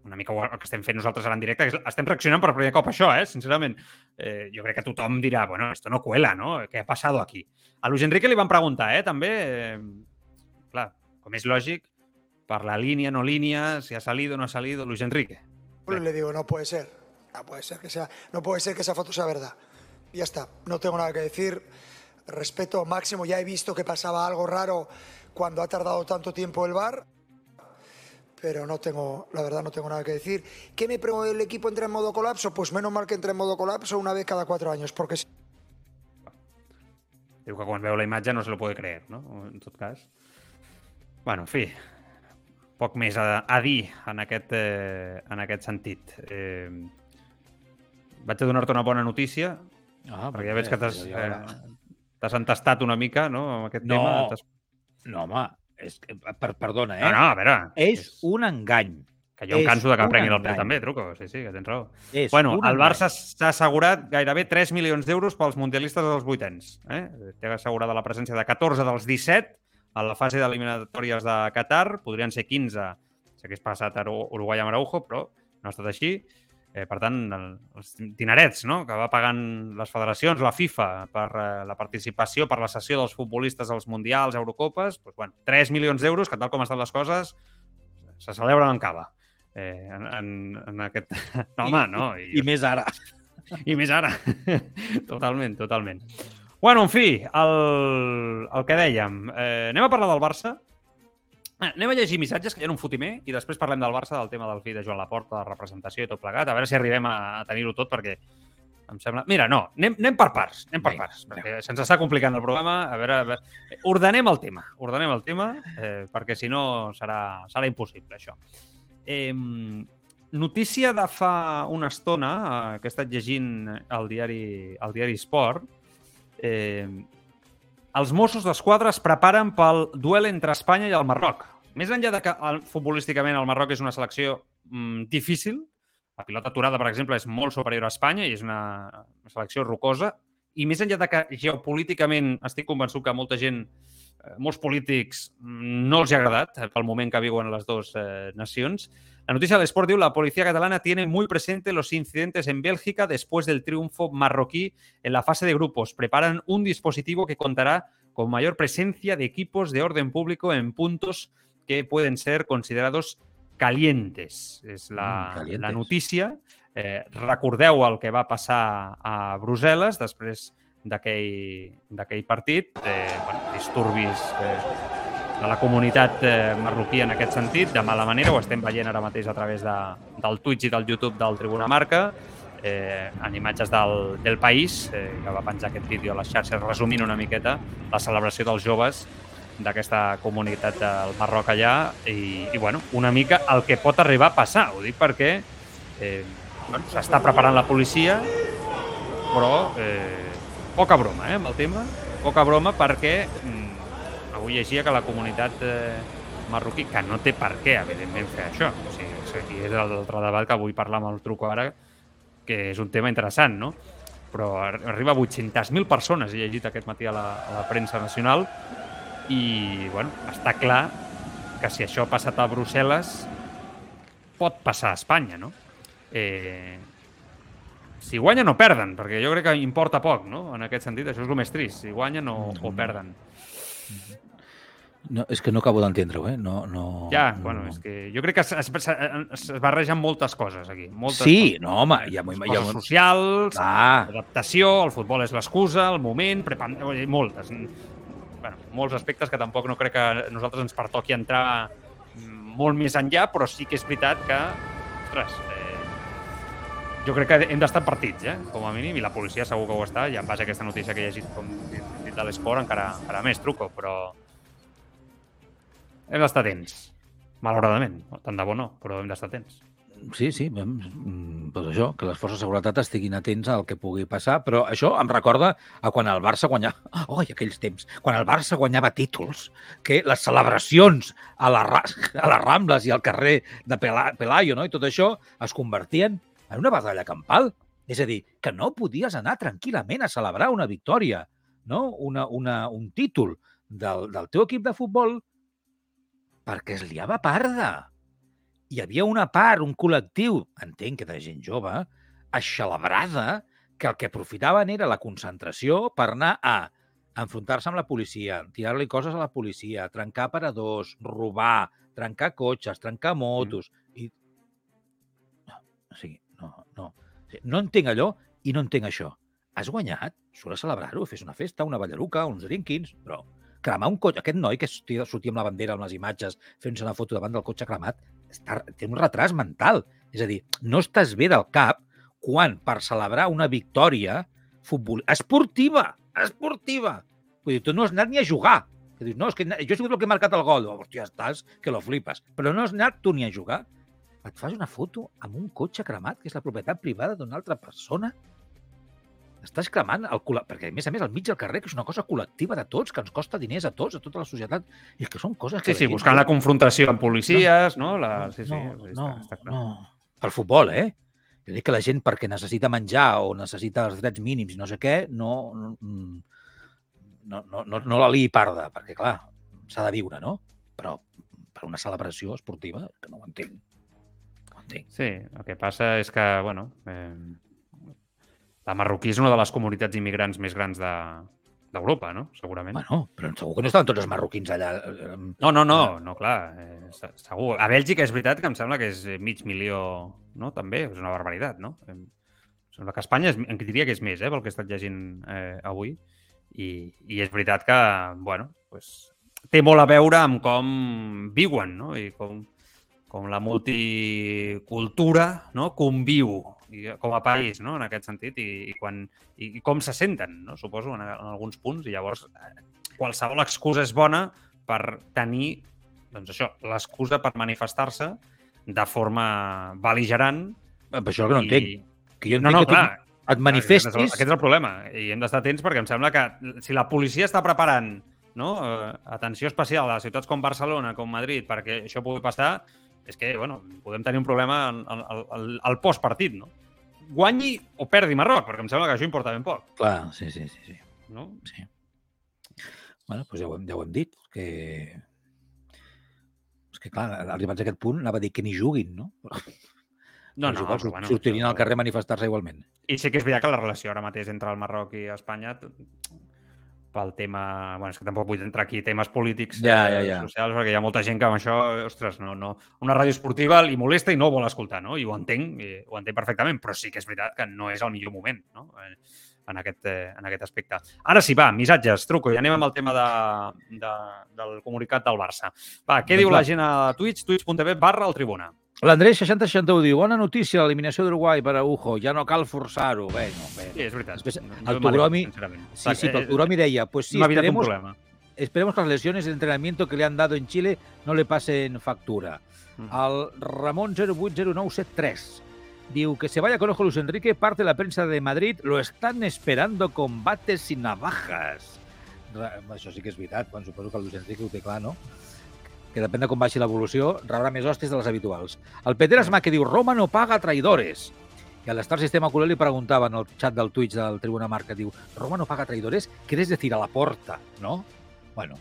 una mica el que estem fent nosaltres ara en directe, és- estem reaccionant per primer cop a això, eh? sincerament. Eh, jo crec que tothom dirà, bueno, esto no cuela, ¿no? ¿Qué ha pasado aquí? A Luis Enrique li van preguntar, eh, també, eh, clar, com és lògic, per la línia, no línia, si ha salido no ha salido, Luis Enrique. Le digo, no puede ser. No puede ser que sea, no puede ser que esa foto sea verdad. Ya está. No tengo nada que decir. Respeto máximo. Ya he visto que pasaba algo raro cuando ha tardado tanto tiempo el bar. Pero no tengo, la verdad, no tengo nada que decir. ¿Qué me pregunto el equipo entra en modo colapso? Pues menos mal que entra en modo colapso una vez cada cuatro años, porque si Diu que quan veu la imatge no se lo puede creer, no? En tot cas. Bueno, en fi, poc més a, a dir en aquest, eh, en aquest sentit. Eh, vaig a donar-te una bona notícia, Ah, perquè ja veig que t'has eh, t'has entestat una mica no, amb aquest No. tema. No, home, és, que- per, perdona, eh? No, no, a veure. És un engany. Que jo em és canso de que em prenguin el pèl també, truco. Sí, sí, que tens raó. És Bueno, el engany. Barça s'ha assegurat gairebé 3 milions d'euros pels mundialistes dels vuitens. Eh? Té assegurada la presència de 14 dels 17 a la fase d'eliminatòries de Qatar. Podrien ser 15 si hagués passat a Uru- Uruguai amb Araujo, però no ha estat així. Eh, per tant, el, els dinerets no? que va pagant les federacions, la FIFA, per eh, la participació, per la sessió dels futbolistes als Mundials, Eurocopes, doncs, bueno, 3 milions d'euros, que tal com estan les coses, se celebren en cava. Eh, en, en, en aquest... No, home, no. I més ara. I més ara. totalment, totalment. Bueno, en fi, el, el que dèiem. Eh, anem a parlar del Barça. Anem a llegir missatges, que hi ha un fotimer, i després parlem del Barça, del tema del fill de Joan Laporta, de representació i tot plegat. A veure si arribem a, a tenir-ho tot, perquè em sembla... Mira, no, anem, anem per parts, anem per Vinga, parts, perquè se'ns està complicant el programa. A veure, a veure... Ordenem el tema, ordenem el tema, eh, perquè si no serà, serà impossible, això. Eh, notícia de fa una estona, eh, que he estat llegint al diari, al diari Sport, eh, els Mossos d'Esquadra es preparen pel duel entre Espanya i el Marroc. Més enllà de que futbolísticament el Marroc és una selecció mm, difícil, la pilota aturada, per exemple, és molt superior a Espanya i és una selecció rocosa, i més enllà de que geopolíticament estic convençut que molta gent molts polítics no els ha agradat pel moment que viuen les dues eh, nacions. La noticia del Sport diu la policía catalana tiene muy presente los incidentes en Bélgica después del triunfo marroquí en la fase de grupos. Preparan un dispositivo que contará con mayor presencia de equipos de orden público en puntos que pueden ser considerados calientes. És la, Mm, calientes. la notícia. Eh, recordeu el que va passar a Brussel·les després d'aquell partit, eh, bueno, disturbis eh, de la comunitat eh, marroquí en aquest sentit, de mala manera, ho estem veient ara mateix a través de, del Twitch i del YouTube del Tribuna Marca, eh, en imatges del, del país, eh, que va penjar aquest vídeo a les xarxes resumint una miqueta la celebració dels joves d'aquesta comunitat del Marroc allà i, i bueno, una mica el que pot arribar a passar. Ho dic perquè eh, s'està preparant la policia, però eh, poca broma eh, amb el tema, poca broma perquè mm, avui llegia que la comunitat eh, marroquí, que no té per què, evidentment, fer això. O sigui, és- l'altre debat que vull parlar amb el truco ara, que és un tema interessant, no? Però ar- arriba a 800.000 persones, he llegit aquest matí a la, a la premsa nacional, i, bueno, està clar que si això ha passat a Brussel·les, pot passar a Espanya, no? Eh, si guanyen o perden, perquè jo crec que importa poc, no? En aquest sentit, això és el més trist, si guanyen o, o perden. No, és que no acabo d'entendre-ho, eh? No, no, Ja, no, bueno, és que jo crec que es, es, es barregen moltes coses aquí. Moltes Sí, coses. no, home, ja m'ho coses ja m'ho- socials, Ah, adaptació, el futbol és l'excusa, el moment, prepan... moltes. Bueno, molts aspectes que tampoc no crec que nosaltres ens pertoqui entrar mm, molt més enllà, però sí que és veritat que, ostres, eh, jo crec que hem d'estar partits, eh, com a mínim, i la policia segur que ho està, i en base a aquesta notícia que he llegit com dit de l'esport encara, encara més truco, però hem d'estar atents, malauradament. Tant de bo no, però hem d'estar atents. sí, sí, mm, doncs això, que les forces de seguretat estiguin atents al que pugui passar, però això em recorda a quan el Barça guanyava... Oh, aquells temps! Quan el Barça guanyava títols, que les celebracions a, la, a les Rambles i al carrer de Pela- Pelayo no? i tot això es convertien en una batalla campal. És a dir, que no podies anar tranquil·lament a celebrar una victòria, no? una, una, un títol del, del teu equip de futbol perquè es liava parda. Hi havia una part, un col·lectiu, entenc que de gent jove, aixelebrada, que el que aprofitaven era la concentració per anar a enfrontar-se amb la policia, tirar-li coses a la policia, trencar aparadors, robar, trencar cotxes, trencar motos... I... No, o sigui, no, no. Sigui, No entenc allò i no entenc això. Has guanyat, surt a celebrar-ho, fes una festa, una ballaruca, uns drinquins, però cremar un cotxe... Aquest noi que sortia, amb la bandera, amb les imatges, fent-se una foto davant del cotxe cremat, està, té un retras mental. És a dir, no estàs bé del cap quan per celebrar una victòria futbol... esportiva, esportiva. Vull dir, tu no has anat ni a jugar. Que dius, no, és que jo he sigut el que he marcat el gol. Hòstia, estàs que lo flipes. Però no has anat tu ni a jugar. Et fas una foto amb un cotxe cremat, que és la propietat privada d'una altra persona? Estàs cremant el col·le... perquè, a més a més, al mig del carrer, que és una cosa col·lectiva de tots, que ens costa diners a tots, a tota la societat, i que són coses que... Sí, sí, buscant no- la confrontació amb policies, no? La... Sí, sí, no, està, no, està clar. no. Pel futbol, eh? Jo dic que la gent perquè necessita menjar o necessita els drets mínims i no sé què, no, no, no, no, no, no la liï parda, perquè, clar, s'ha de viure, no? Però per una celebració esportiva, que no ho entenc. Entenc. Sí, el que passa és que, bueno, eh, la marroquí és una de les comunitats immigrants més grans de d'Europa, no? Segurament. Bueno, però segur que no estaven tots els marroquins allà. eh, No, no, no, no, clar, eh, se- segur. A Bèlgica és veritat que em sembla que és eh, mig milió, no? També, és una barbaritat, no? Em sembla que Espanya és, em diria que és més, eh, pel que he estat llegint eh, avui. I, I és veritat que, bueno, pues, té molt a veure amb com viuen, no? I com, com la multicultura no? conviu i, com a país, no? en aquest sentit, i, i, quan, i, i com se senten, no? suposo, en, en alguns punts. I llavors, eh, qualsevol excusa és bona per tenir, doncs això, l'excusa per manifestar-se de forma beligerant. Per això que no i- entenc. Que jo No, entenc no, que tu clar, et manifestis... Aquest és, el, aquest és el problema. I hem d'estar atents perquè em sembla que si la policia està preparant no, eh, atenció especial a ciutats com Barcelona, com Madrid, perquè això pugui passar, és que bueno, podem tenir un problema al, al, al, al postpartit. No? Guanyi o perdi Marroc, perquè em sembla que això importa ben poc. Clar, sí, sí, sí. sí. No? sí. Bueno, doncs ja ho hem, ja ho hem dit, que... És que, clar, arribats a aquest punt, anava a dir que ni juguin, no? No, no, però bueno, sortirien al carrer a manifestar-se igualment. I sí que és veritat que la relació ara mateix entre el Marroc i Espanya pel tema... bueno, és que tampoc vull entrar aquí temes polítics Ja, eh, ja, ja. socials, perquè hi ha molta gent que amb això, ostres, no, no, una ràdio esportiva li molesta i no vol escoltar, no? I ho entenc, i ho entenc perfectament, però sí que és veritat que no és el millor moment, no? Eh, en aquest, eh, en aquest aspecte. Ara sí, va, missatges, truco, i anem amb el tema de, de, del comunicat del Barça. Va, què Doncs diu va. la gent a Twitch? twitch.tv barra el Tribuna. L'Andrés 6061 diu, bona notícia, l'eliminació d'Uruguai per a Ujo, ja no cal forçar-ho. Bé, no, bé. Sí, és veritat. Després, el Togromi- sincerament. Sí, sí, pero Eh, Turomi deia, pues sí, esperemos, problema. esperemos que las lesiones de entrenamiento que le han dado en Chile no le pasen factura. Mm. Al Ramón 080973 diu que se vaya con ojo Luis Enrique, parte de la prensa de Madrid, lo están esperando combates y navajas. Això sí que és veritat, quan suposo que el Luis Enrique ho té clar, no? Que depèn de com vagi l'evolució, rebrà més hòsties de les habituals. El Peter Esma que diu, Roma no paga traidores. I a l'Star Sistema Culé li preguntava en el xat del Twitch del Tribuna Marca, diu, Roma no paga traidores? ¿Quieres decir a la porta, no? Bueno,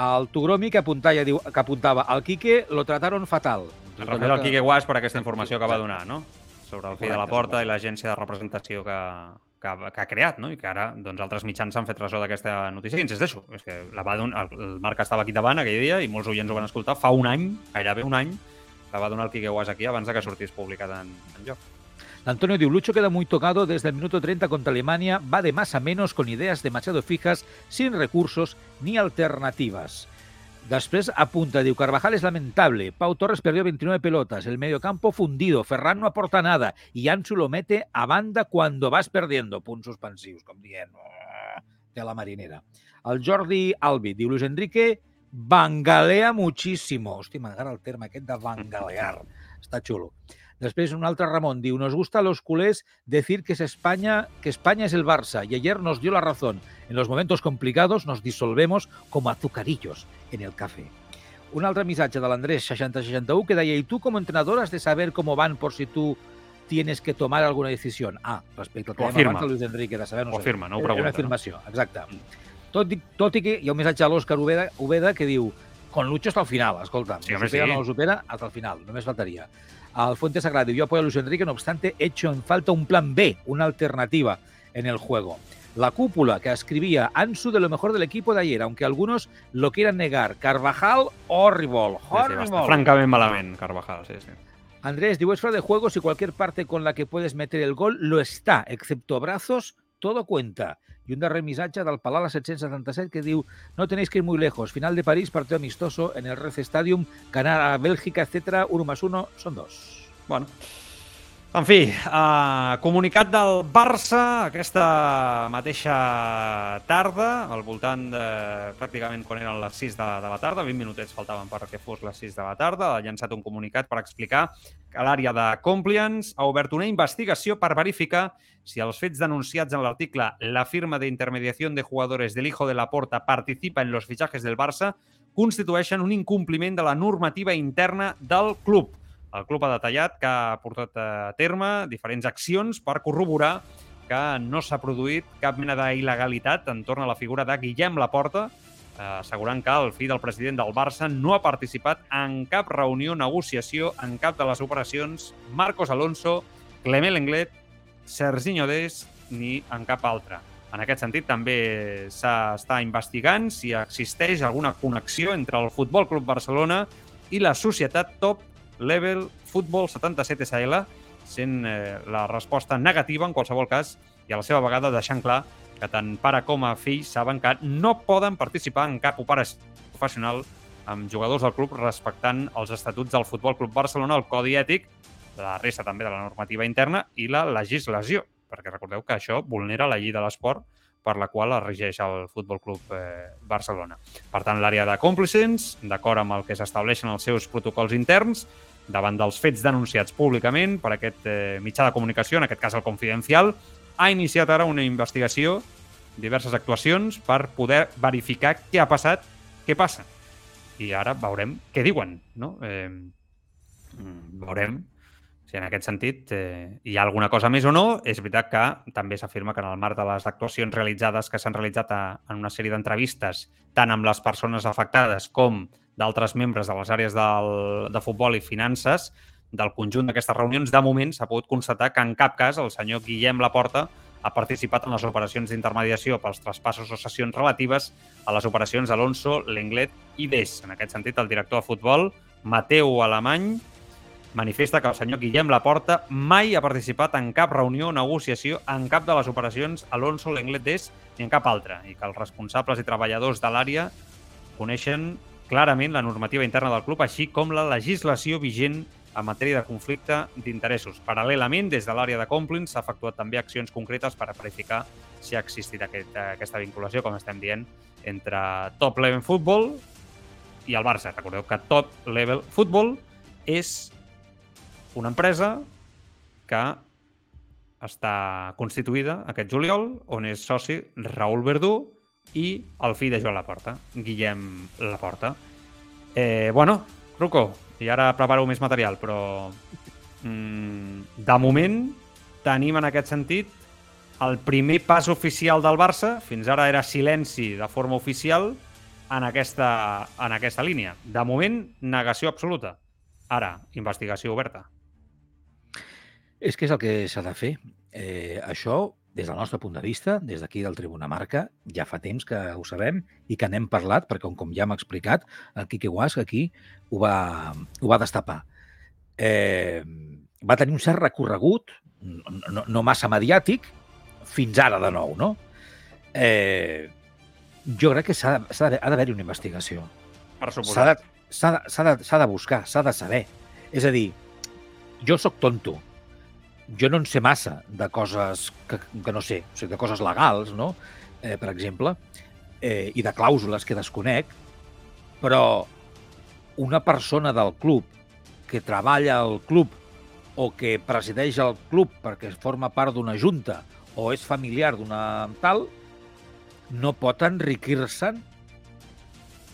el Tugromi que apuntava, diu, que apuntava, al Quique lo trataron fatal. Es refereix al Quique Guas per aquesta informació que va donar, no? Sobre el fill de la porta i l'agència de representació que, que, que ha creat, no? I que ara doncs, altres mitjans s'han fet ressò d'aquesta notícia. I insisteixo, és que la va donar, el, Marc estava aquí davant aquell dia i molts oients ho van escoltar fa un any, gairebé un any, la va donar el Quique Guas aquí abans de que sortís publicat en, en lloc. Antonio diu, Lucho queda muy tocado desde el minuto 30 contra Alemania, va de más a menos con ideas demasiado fijas, sin recursos ni alternativas. Després apunta, diu, Carvajal es lamentable, Pau Torres perdió 29 pelotas, el mediocampo fundido, Ferran no aporta nada y Ansu lo mete a banda cuando vas perdiendo. Punts suspensius, com dient, de la marinera. El Jordi Albi diu, Luis Enrique bangalea muchísimo. Hosti, m'agrada el terme aquest de bangalear. Està xulo. Després un altre Ramon diu, nos gusta a los culés decir que es España, que España es el Barça y ayer nos dio la razón. En los momentos complicados nos disolvemos como azucarillos en el café. Un altre missatge de l'Andrés 6061 que deia, y tú como entrenador has de saber cómo van por si tú tienes que tomar alguna decisión. Ah, respecte al que Ho dèiem abans de Luis Enrique, de saber no Ho sé. afirma, no ho Era pregunta. Una afirmació, exacte. Tot, i- tot i que hi ha un missatge a l'Òscar Ubeda, Ubeda que diu con Lucho hasta el final, escolta. Sí, home, supera sí. no lo supera, hasta el final, només faltaria. Al Fuente Sagrado diu, yo apoyo a Luis Enrique, no obstante, echo en falta un plan B, una alternativa en el juego. La cúpula que escribía Ansu de lo mejor del equipo de ayer, aunque algunos lo quieran negar. Carvajal, horrible, Sí, sí, va estar horrible. francament malament, Carvajal, sí, sí. Andrés, digo, es fuera de juego si cualquier parte con la que puedes meter el gol lo está, excepto brazos, todo cuenta. Y un darrer missatge del Palau a la 777 que diu no tenéis que ir muy lejos, final de París, partido amistoso en el Red Stadium, ganar a Bélgica, etcétera, uno más uno son dos. Bueno. En fi, uh, comunicat del Barça aquesta mateixa tarda, al voltant de pràcticament quan eren les 6 de, de la tarda, 20 minutets faltaven perquè fos les 6 de la tarda, ha llançat un comunicat per explicar que l'àrea de compliance ha obert una investigació per verificar si els fets denunciats en l'article La firma de intermediación de jugadores del hijo de la Porta participa en los fichajes del Barça constitueixen un incompliment de la normativa interna del club. El club ha detallat que ha portat a terme diferents accions per corroborar que no s'ha produït cap mena d'il·legalitat entorn a la figura de Guillem Laporta, eh, assegurant que el fill del president del Barça no ha participat en cap reunió, negociació, en cap de les operacions Marcos Alonso, Clement Lenglet, Serginho Des ni en cap altre. En aquest sentit, també s'està investigant si existeix alguna connexió entre el Futbol Club Barcelona i la societat Top Level Futbol 77 SL, sent eh, la resposta negativa en qualsevol cas i a la seva vegada deixant clar que tant pare com a fill saben que no poden participar en cap operació professional amb jugadors del club respectant els estatuts del Futbol Club Barcelona, el codi ètic, la resta també de la normativa interna i la legislació, perquè recordeu que això vulnera la llei de l'esport per la qual es regeix el Futbol Club eh, Barcelona. Per tant, l'àrea de còmplicens, d'acord amb el que s'estableixen els seus protocols interns, davant dels fets denunciats públicament per aquest eh, mitjà de comunicació, en aquest cas el Confidencial, ha iniciat ara una investigació, diverses actuacions, per poder verificar què ha passat, què passa. I ara veurem què diuen, no? Eh, mm, veurem Si en aquest sentit eh, hi ha alguna cosa més o no, és veritat que també s'afirma que en el marc de les actuacions realitzades que s'han realitzat a, en una sèrie d'entrevistes, tant amb les persones afectades com d'altres membres de les àrees del, de futbol i finances, del conjunt d'aquestes reunions, de moment s'ha pogut constatar que en cap cas el senyor Guillem Laporta ha participat en les operacions d'intermediació pels traspassos o sessions relatives a les operacions Alonso, Lenglet i Des. En aquest sentit, el director de futbol, Mateu Alemany, manifesta que el senyor Guillem Laporta mai ha participat en cap reunió o negociació en cap de les operacions Alonso, Lenglet d'Es ni en cap altra i que els responsables i treballadors de l'àrea coneixen clarament la normativa interna del club, així com la legislació vigent en matèria de conflicte d'interessos. Paral·lelament, des de l'àrea de Complins s'ha efectuat també accions concretes per verificar si ha existit aquest, aquesta vinculació, com estem dient, entre Top Level Football i el Barça. Recordeu que Top Level Football és una empresa que està constituïda aquest juliol, on és soci Raül Verdú i el fill de Joan Laporta, Guillem Laporta. Eh, bueno, Ruco, i ara preparo més material, però mm, de moment tenim en aquest sentit el primer pas oficial del Barça, fins ara era silenci de forma oficial, en aquesta, en aquesta línia. De moment, negació absoluta. Ara, investigació oberta. És que és el que s'ha de fer. Eh, això, des del nostre punt de vista, des d'aquí del Tribuna Marca, ja fa temps que ho sabem i que n'hem parlat, perquè com, com ja hem explicat, el Quique Guas aquí ho va, ho va destapar. Eh, va tenir un cert recorregut, no, no massa mediàtic, fins ara de nou, no? Eh, jo crec que s'ha d'haver-hi una investigació. Per suposat. S'ha de, de, de, de buscar, s'ha de saber. És a dir, jo sóc tonto, jo no en sé massa de coses que, que no sé, o sigui, de coses legals, no? Eh, per exemple, eh, i de clàusules que desconec, però una persona del club que treballa al club o que presideix el club perquè forma part d'una junta o és familiar d'una tal, no pot enriquir-se'n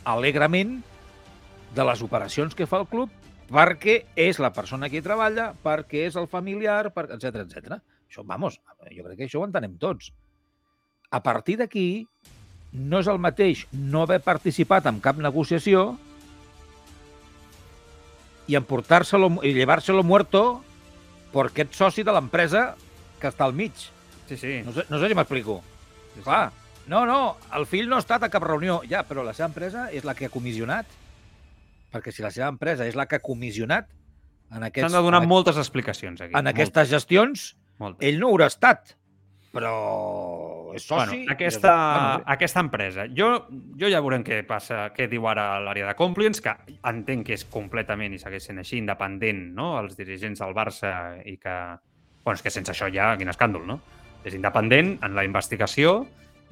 alegrement de les operacions que fa el club perquè és la persona que hi treballa, perquè és el familiar, per... etc etc. Això, vamos, jo crec que això ho entenem tots. A partir d'aquí, no és el mateix no haver participat en cap negociació i emportar-se-lo i llevar-se-lo muerto per aquest soci de l'empresa que està al mig. Sí, sí. No sé, no sé si m'explico. Sí, sí. Clar, no, no, el fill no ha estat a cap reunió. Ja, però la seva empresa és la que ha comissionat perquè si la seva empresa és la que ha comissionat en aquests... S'han de donar en, moltes explicacions aquí. En aquestes moltes. gestions, moltes. ell no haurà estat, però és soci... Bueno, aquesta, bueno, aquesta empresa, jo, jo ja veurem què passa, què diu ara l'àrea de compliance, que entenc que és completament i segueix sent així, independent, no?, els dirigents del Barça i que... Bueno, és que sense això ja, quin escàndol, no? És independent en la investigació.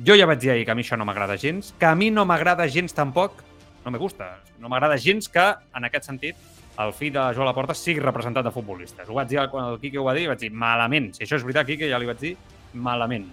Jo ja vaig dir ahir que a mi això no m'agrada gens, que a mi no m'agrada gens tampoc no me gusta. No m'agrada gens que, en aquest sentit, el fill de Joan Laporta sigui representat de futbolistes. Ho vaig dir quan el Quique ho va dir, vaig dir, malament. Si això és veritat, Quique, ja li vaig dir, malament.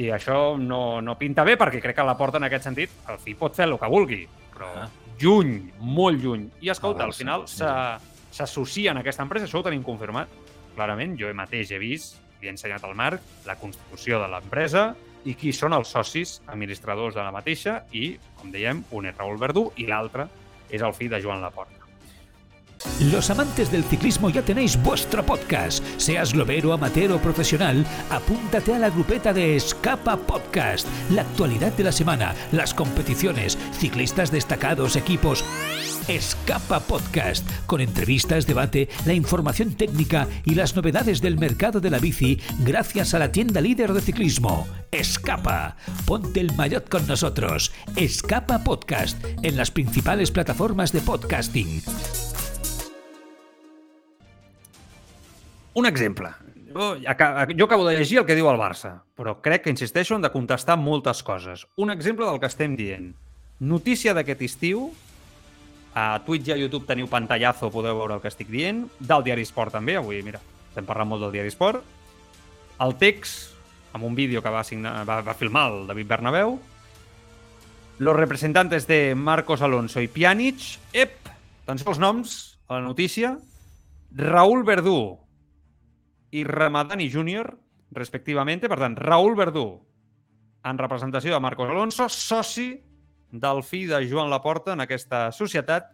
I això no, no pinta bé perquè crec que la porta en aquest sentit el fill pot fer el que vulgui, però ah. lluny, molt lluny. I escolta, al final s'associa en aquesta empresa, això ho tenim confirmat. Clarament, jo mateix he vist, li he ensenyat al Marc, la constitució de l'empresa, i qui són els socis administradors de la mateixa i, com dèiem, un és Raül Verdú i l'altre és el fill de Joan Laporta. Los amantes del ciclismo ya tenéis vuestro podcast. Seas globero, amateur o profesional, apúntate a la grupeta de Escapa Podcast. La actualidad de la semana, las competiciones, ciclistas destacados, equipos Escapa Podcast, con entrevistas, debate, la información técnica y las novedades del mercado de la bici gracias a la tienda líder de ciclismo. Escapa. Ponte el maillot con nosotros. Escapa Podcast en las principales plataformas de podcasting. Un exemple. Jo, jo acabo de llegir el que diu el Barça, però crec que, insisteixo, hem de contestar moltes coses. Un exemple del que estem dient. Notícia d'aquest estiu a Twitch i a YouTube teniu pantallazo, podeu veure el que estic dient. Del Diari Esport també, avui, mira, estem parlant molt del Diari Esport. El text, amb un vídeo que va, signar, va, va filmar el David Bernabéu. Los representantes de Marcos Alonso i Pjanic. Ep, atenció als noms, a la notícia. Raúl Verdú i Ramadani Júnior, respectivamente. Per tant, Raúl Verdú, en representació de Marcos Alonso, soci del fill de Joan Laporta en aquesta societat,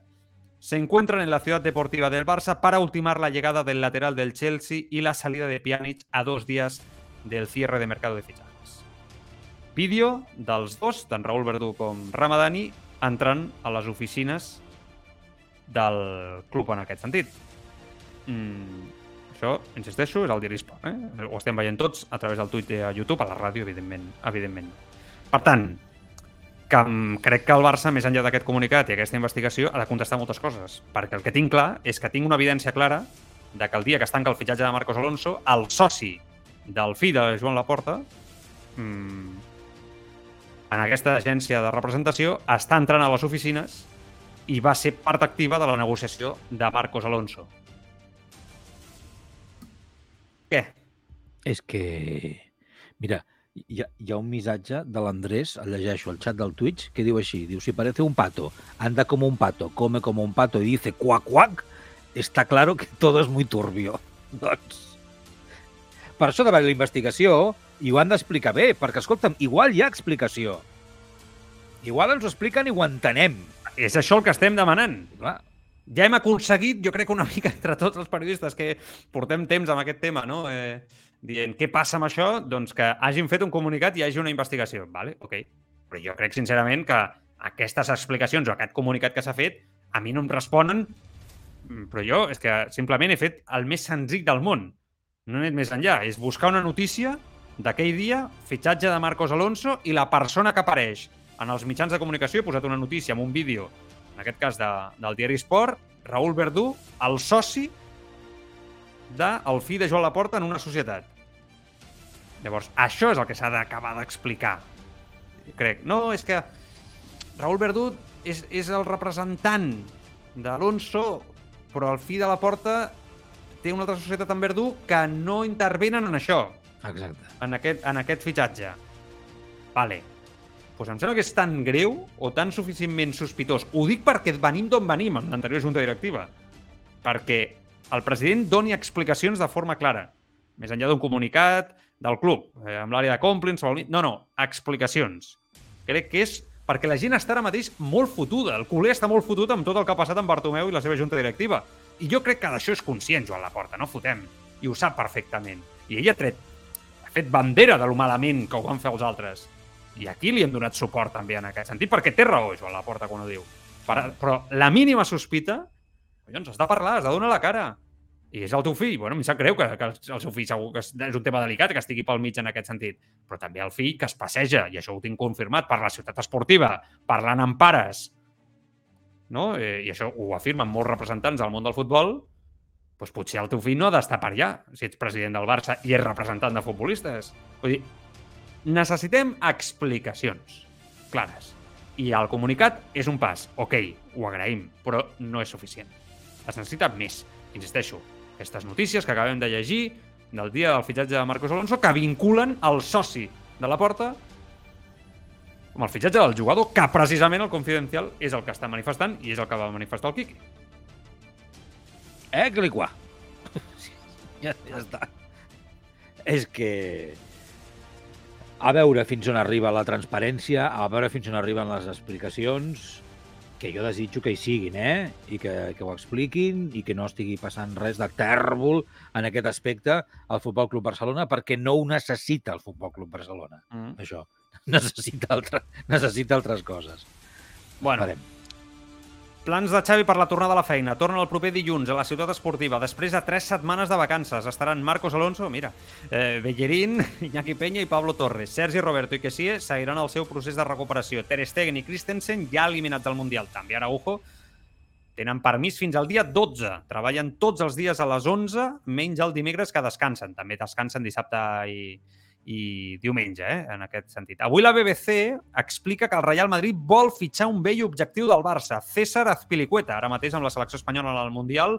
se encuentran en la ciudad deportiva del Barça para ultimar la llegada del lateral del Chelsea y la salida de Pjanic a dos días del cierre de mercado de fichajes. Vídeo dels dos, tant Raúl Verdú com Ramadani, entrant a les oficines del club en aquest sentit. Mm, això, insisteixo, és el Diari Sport. Eh? Ho estem veient tots a través del Twitter a YouTube, a la ràdio, evidentment. evidentment. Per tant, que crec que el Barça, més enllà d'aquest comunicat i aquesta investigació, ha de contestar moltes coses. Perquè el que tinc clar és que tinc una evidència clara de que el dia que es tanca el fitxatge de Marcos Alonso, el soci del fill de Joan Laporta, mmm, en aquesta agència de representació, està entrant a les oficines i va ser part activa de la negociació de Marcos Alonso. Què? És que... Mira, hi ha, hi ha un missatge de l'Andrés, el llegeixo al xat del Twitch, que diu així, diu, si parece un pato, anda como un pato, come como un pato y dice cuac, cuac, está claro que todo es muy turbio. Doncs, per això d'haver la investigació, i ho han d'explicar bé, perquè, escolta'm, igual hi ha explicació. Igual ens ho expliquen i ho entenem. És això el que estem demanant. Clar, ja hem aconseguit, jo crec que una mica entre tots els periodistes que portem temps amb aquest tema, no? Eh, dient què passa amb això, doncs que hagin fet un comunicat i hi hagi una investigació. Vale, ok. Però jo crec sincerament que aquestes explicacions o aquest comunicat que s'ha fet a mi no em responen, però jo és que simplement he fet el més senzill del món. No he anat més enllà. És buscar una notícia d'aquell dia, fitxatge de Marcos Alonso i la persona que apareix en els mitjans de comunicació he posat una notícia amb un vídeo en aquest cas de, del diari Sport, Raúl Verdú, el soci del fill de Joan Laporta en una societat. Llavors, això és el que s'ha d'acabar d'explicar, crec. No, és que Raúl Verdú és, és el representant d'Alonso, però el fill de la porta té una altra societat en Verdú que no intervenen en això, exacte. en aquest, en aquest fitxatge. Vale, doncs em sembla que és tan greu o tan suficientment sospitós. Ho dic perquè venim d'on venim en l'anterior junta directiva. Perquè el president doni explicacions de forma clara. Més enllà d'un comunicat del club, eh, amb l'àrea de compliance... No, no, explicacions. Crec que és perquè la gent està ara mateix molt fotuda. El culer està molt fotut amb tot el que ha passat amb Bartomeu i la seva junta directiva. I jo crec que d'això és conscient, Joan Laporta, no fotem. I ho sap perfectament. I ell ha tret, ha fet bandera de lo malament que ho van fer els altres. I aquí li hem donat suport també en aquest sentit, perquè té raó, Joan Laporta, quan ho diu. Però la mínima sospita, collons, has de parlar, has de donar la cara. I és el teu fill. Bueno, em sap greu que, que el seu fill segur que és un tema delicat, que estigui pel mig en aquest sentit. Però també el fill que es passeja, i això ho tinc confirmat, per la ciutat esportiva, parlant amb pares, no? Eh, i això ho afirmen molts representants del món del futbol, doncs potser el teu fill no ha d'estar per allà, si ets president del Barça i és representant de futbolistes. Vull dir, necessitem explicacions clares. I el comunicat és un pas. Ok, ho agraïm, però no és suficient. Es necessita més. Insisteixo, aquestes notícies que acabem de llegir del dia del fitxatge de Marcos Alonso que vinculen el soci de la porta amb el fitxatge del jugador que precisament el confidencial és el que està manifestant i és el que va manifestar el Quiqui. Eh, cliquà. ja, ja està. És que a veure fins on arriba la transparència, a veure fins on arriben les explicacions, que jo desitjo que hi siguin, eh? I que, que ho expliquin i que no estigui passant res de tèrbol en aquest aspecte al Futbol Club Barcelona perquè no ho necessita el Futbol Club Barcelona, mm. això. Necessita, altre, necessita altres coses. Bueno, Farem. Plans de Xavi per la tornada a la feina. Torna el proper dilluns a la ciutat esportiva. Després de tres setmanes de vacances estaran Marcos Alonso, mira, eh, Bellerín, Iñaki Peña i Pablo Torres. Sergi Roberto i Kessie seguiran el seu procés de recuperació. Ter Stegen i Christensen ja eliminats del Mundial. També Araujo tenen permís fins al dia 12. Treballen tots els dies a les 11, menys el dimecres que descansen. També descansen dissabte i, i diumenge, eh, en aquest sentit. Avui la BBC explica que el Real Madrid vol fitxar un vell objectiu del Barça, César Azpilicueta, ara mateix amb la selecció espanyola al Mundial,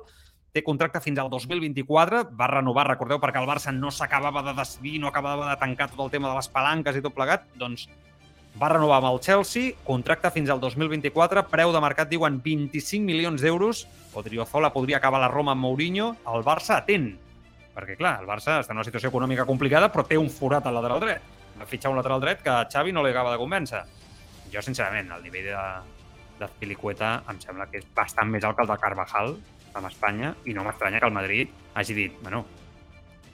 té contracte fins al 2024, va renovar, recordeu, perquè el Barça no s'acabava de decidir, no acabava de tancar tot el tema de les palanques i tot plegat, doncs Va renovar amb el Chelsea, contracte fins al 2024, preu de mercat diuen 25 milions d'euros. Odriozola podria acabar la Roma amb Mourinho. El Barça atén, perquè clar, el Barça està en una situació econòmica complicada, però té un forat al lateral dret. Va fitxar un lateral dret que a Xavi no li acaba de convèncer. Jo, sincerament, el nivell de, de Pilicueta em sembla que és bastant més alt que el de Carvajal amb Espanya i no m'estranya que el Madrid hagi dit, bueno,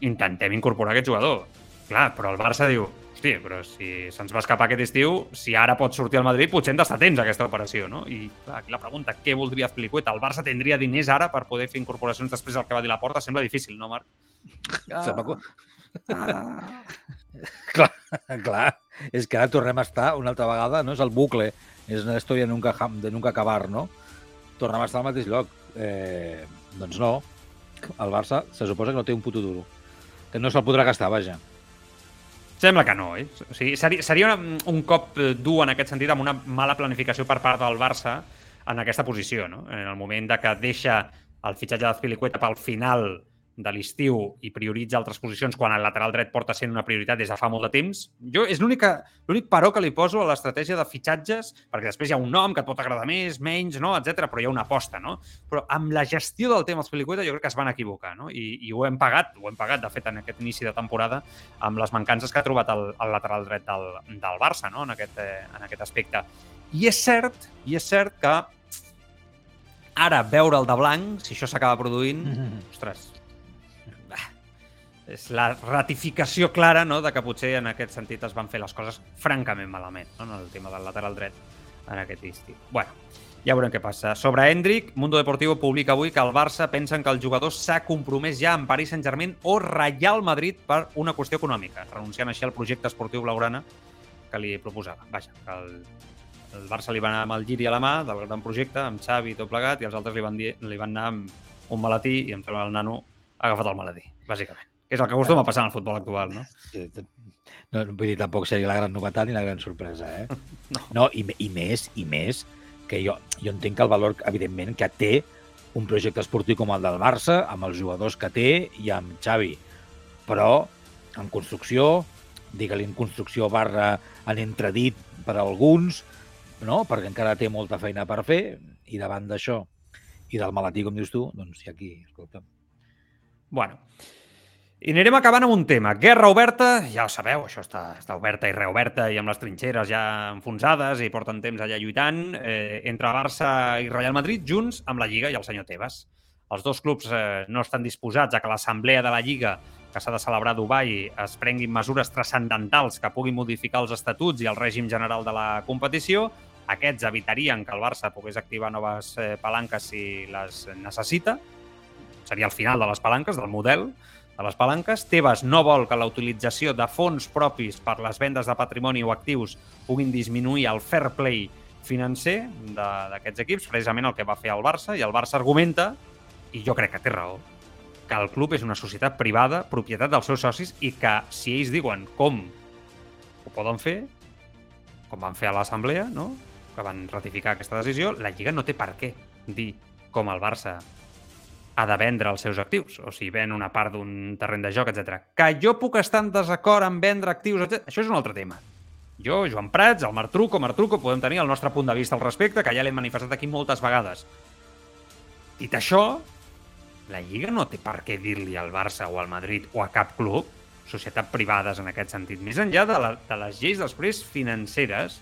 intentem incorporar aquest jugador. Clar, però el Barça diu, hosti, però si se'ns va escapar aquest estiu, si ara pot sortir al Madrid, potser hem d'estar atents a aquesta operació, no? I clar, aquí la pregunta, què voldria Filicueta? El Barça tindria diners ara per poder fer incorporacions després del que va dir la porta? Sembla difícil, no, Marc? Ah. Ah. clar, clar, és que ara tornem a estar una altra vegada, no? És el bucle, és una història de nunca, de nunca acabar, no? Tornem a estar al mateix lloc. Eh, doncs no, el Barça se suposa que no té un puto duro. Que no se'l podrà gastar, vaja. Sembla que no, eh? O sigui, seria, seria una, un cop dur en aquest sentit amb una mala planificació per part del Barça en aquesta posició, no? En el moment de que deixa el fitxatge d'Azpilicueta pel final de l'estiu i prioritza altres posicions quan el lateral dret porta sent una prioritat des de fa molt de temps. Jo és l'únic paró que li poso a l'estratègia de fitxatges, perquè després hi ha un nom que et pot agradar més, menys, no, etc, però hi ha una aposta, no? Però amb la gestió del tema dels Pelicueta jo crec que es van equivocar, no? I, I ho hem pagat, ho hem pagat, de fet, en aquest inici de temporada, amb les mancances que ha trobat el, el lateral dret del, del Barça, no?, en aquest, eh, en aquest aspecte. I és cert, i és cert que ara veure el de blanc, si això s'acaba produint, mm -hmm. ostres, és la ratificació clara no, de que potser en aquest sentit es van fer les coses francament malament, no, en el tema del lateral dret en aquest estiu. bueno, ja veurem què passa. Sobre Hendrik, Mundo Deportivo publica avui que el Barça pensen que el jugador s'ha compromès ja amb Paris Saint-Germain o Real Madrid per una qüestió econòmica, renunciant així al projecte esportiu blaugrana que li proposava. Vaja, que el, el Barça li va anar amb el giri a la mà del gran projecte, amb Xavi i tot plegat, i els altres li van, dir, li van anar amb un malatí i em sembla el nano ha agafat el malatí, bàsicament. És el que acostuma a passar en el futbol actual, no? No, vull dir, tampoc seria la gran novetat ni la gran sorpresa, eh? No, no i, i més, i més, que jo, jo entenc que el valor, evidentment, que té un projecte esportiu com el del Barça, amb els jugadors que té i amb Xavi. Però, en construcció, digue-li en construcció barra en entredit per a alguns, no? perquè encara té molta feina per fer, i davant d'això i del malatí, com dius tu, doncs hi ha aquí, escolta'm. Bueno, i anirem acabant amb un tema. Guerra oberta, ja ho sabeu, això està, està oberta i reoberta i amb les trinxeres ja enfonsades i porten temps allà lluitant, eh, entre Barça i Real Madrid, junts amb la Lliga i el senyor Tebas. Els dos clubs eh, no estan disposats a que l'assemblea de la Lliga que s'ha de celebrar a Dubai es prenguin mesures transcendentals que puguin modificar els estatuts i el règim general de la competició. Aquests evitarien que el Barça pogués activar noves eh, palanques si les necessita. Seria el final de les palanques, del model de les palanques. Tebas no vol que la utilització de fons propis per les vendes de patrimoni o actius puguin disminuir el fair play financer d'aquests equips, precisament el que va fer el Barça, i el Barça argumenta, i jo crec que té raó, que el club és una societat privada, propietat dels seus socis, i que si ells diuen com ho poden fer, com van fer a l'assemblea, no? que van ratificar aquesta decisió, la Lliga no té per què dir com el Barça ha de vendre els seus actius, o si ven una part d'un terreny de joc, etc. Que jo puc estar en desacord en vendre actius, etc. Això és un altre tema. Jo, Joan Prats, el Martruco, Martruco, podem tenir el nostre punt de vista al respecte, que ja l'hem manifestat aquí moltes vegades. Dit això, la Lliga no té per què dir-li al Barça o al Madrid o a cap club, societat privades en aquest sentit, més enllà de, la, de les lleis després financeres,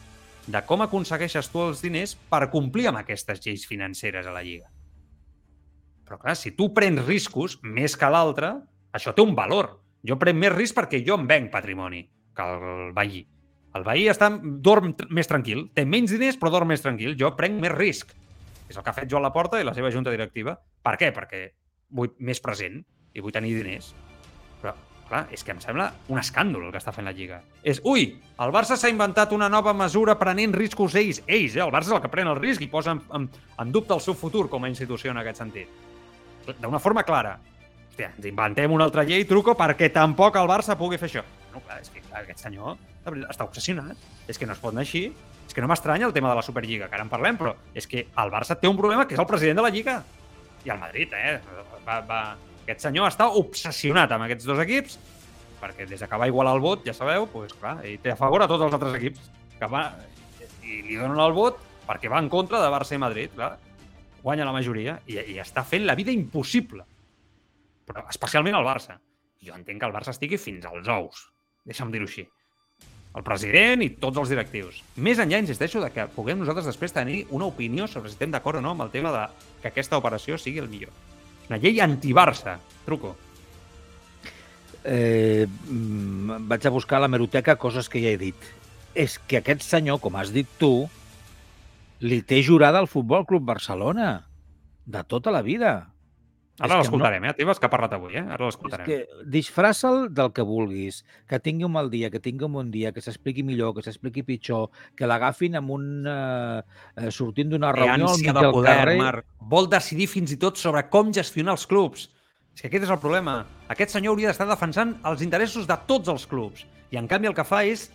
de com aconsegueixes tu els diners per complir amb aquestes lleis financeres a la Lliga. Però clar, si tu prens riscos més que l'altre, això té un valor. Jo prenc més risc perquè jo em venc patrimoni que el veí. El veí està, dorm més tranquil, té menys diners però dorm més tranquil. Jo prenc més risc. És el que ha fet Joan Laporta i la seva junta directiva. Per què? Perquè vull més present i vull tenir diners. Però, clar, és que em sembla un escàndol el que està fent la Lliga. És, ui, el Barça s'ha inventat una nova mesura prenent riscos ells. Ells, eh? El Barça és el que pren el risc i posa en, en, en dubte el seu futur com a institució en aquest sentit d'una forma clara. Hòstia, ens inventem una altra llei, truco, perquè tampoc el Barça pugui fer això. No, clar, és que clar, aquest senyor està obsessionat. És que no es pot anar així. És que no m'estranya el tema de la Superliga, que ara en parlem, però és que el Barça té un problema que és el president de la Lliga. I el Madrid, eh? Va, va... Aquest senyor està obsessionat amb aquests dos equips, perquè des que va igualar el vot, ja sabeu, doncs, clar, ell té a favor a tots els altres equips que va, i li donen el vot perquè va en contra de Barça i Madrid, clar. Guanya la majoria i, i està fent la vida impossible. Però especialment el Barça. Jo entenc que el Barça estigui fins als ous. Deixa'm dir-ho així. El president i tots els directius. Més enllà, insisteixo, de que puguem nosaltres després tenir una opinió sobre si estem d'acord o no amb el tema de que aquesta operació sigui el millor. Una llei anti-Barça. Truco. Eh, mm, vaig a buscar a la meroteca coses que ja he dit. És que aquest senyor, com has dit tu, li té jurada al Futbol Club Barcelona. De tota la vida. Ara l'escoltarem, no... eh? Tebas, que ha parlat avui, eh? Ara l'escoltarem. que disfraça'l del que vulguis, que tingui un mal dia, que tingui un bon dia, que s'expliqui millor, que s'expliqui pitjor, que l'agafin amb un... Eh, eh, sortint d'una reunió al ànsia mig de del poder, carrer. Marc. Vol decidir fins i tot sobre com gestionar els clubs. És que aquest és el problema. Aquest senyor hauria d'estar defensant els interessos de tots els clubs. I en canvi el que fa és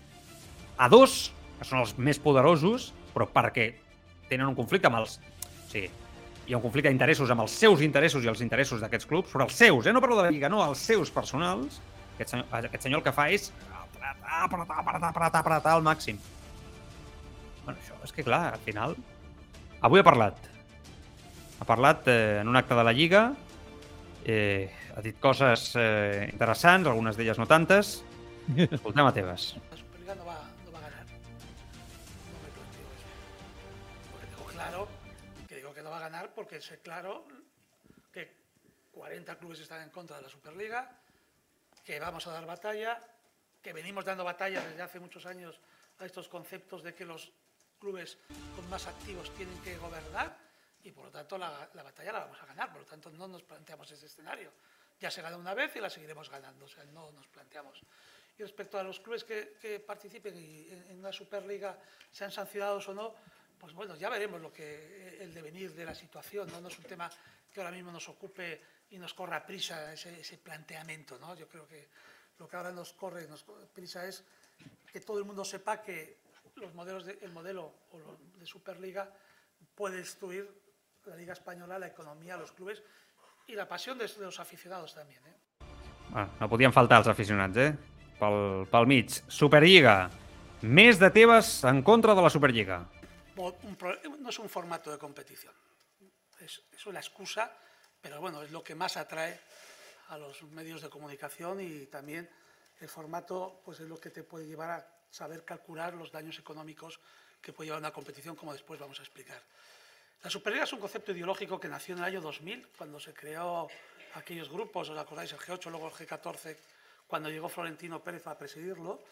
a dos, que són els més poderosos, però perquè tenen un conflicte amb els... O sigui, hi ha un conflicte d'interessos amb els seus interessos i els interessos d'aquests clubs, però els seus, eh? no parlo de la Lliga, no, els seus personals. Aquest senyor, aquest senyor el que fa és apretar, apretar, apretar, apretar, apretar al màxim. Bueno, això és que clar, al final... Avui ha parlat. Ha parlat eh, en un acte de la Lliga, eh, ha dit coses eh, interessants, algunes d'elles no tantes. Escoltem a Superliga no va, ganar porque sé claro que 40 clubes están en contra de la Superliga, que vamos a dar batalla, que venimos dando batalla desde hace muchos años a estos conceptos de que los clubes con más activos tienen que gobernar y por lo tanto la, la batalla la vamos a ganar. Por lo tanto no nos planteamos ese escenario. Ya se ganó una vez y la seguiremos ganando. O sea, no nos planteamos. Y respecto a los clubes que, que participen y en, en una Superliga, sean sancionados o no, pues bueno, ya veremos lo que el devenir de la situación. No, es un tema que ahora mismo nos ocupe y nos corra prisa ese, ese planteamiento. ¿no? Yo creo que lo que ahora nos corre nos prisa es que todo el mundo sepa que el modelo de Superliga puede destruir la Liga Española, la economía, los clubes y la pasión de, los aficionados también. ¿eh? No podien faltar els aficionats, eh? Pel, pel. Superliga. Més de Tebas en contra de la Superliga. No es un formato de competición. Es, es una excusa, pero bueno, es lo que más atrae a los medios de comunicación y también el formato pues es lo que te puede llevar a saber calcular los daños económicos que puede llevar una competición, como después vamos a explicar. La Superliga es un concepto ideológico que nació en el año 2000, cuando se creó aquellos grupos, ¿os acordáis? El G8, luego el G14, cuando llegó Florentino Pérez a presidirlo,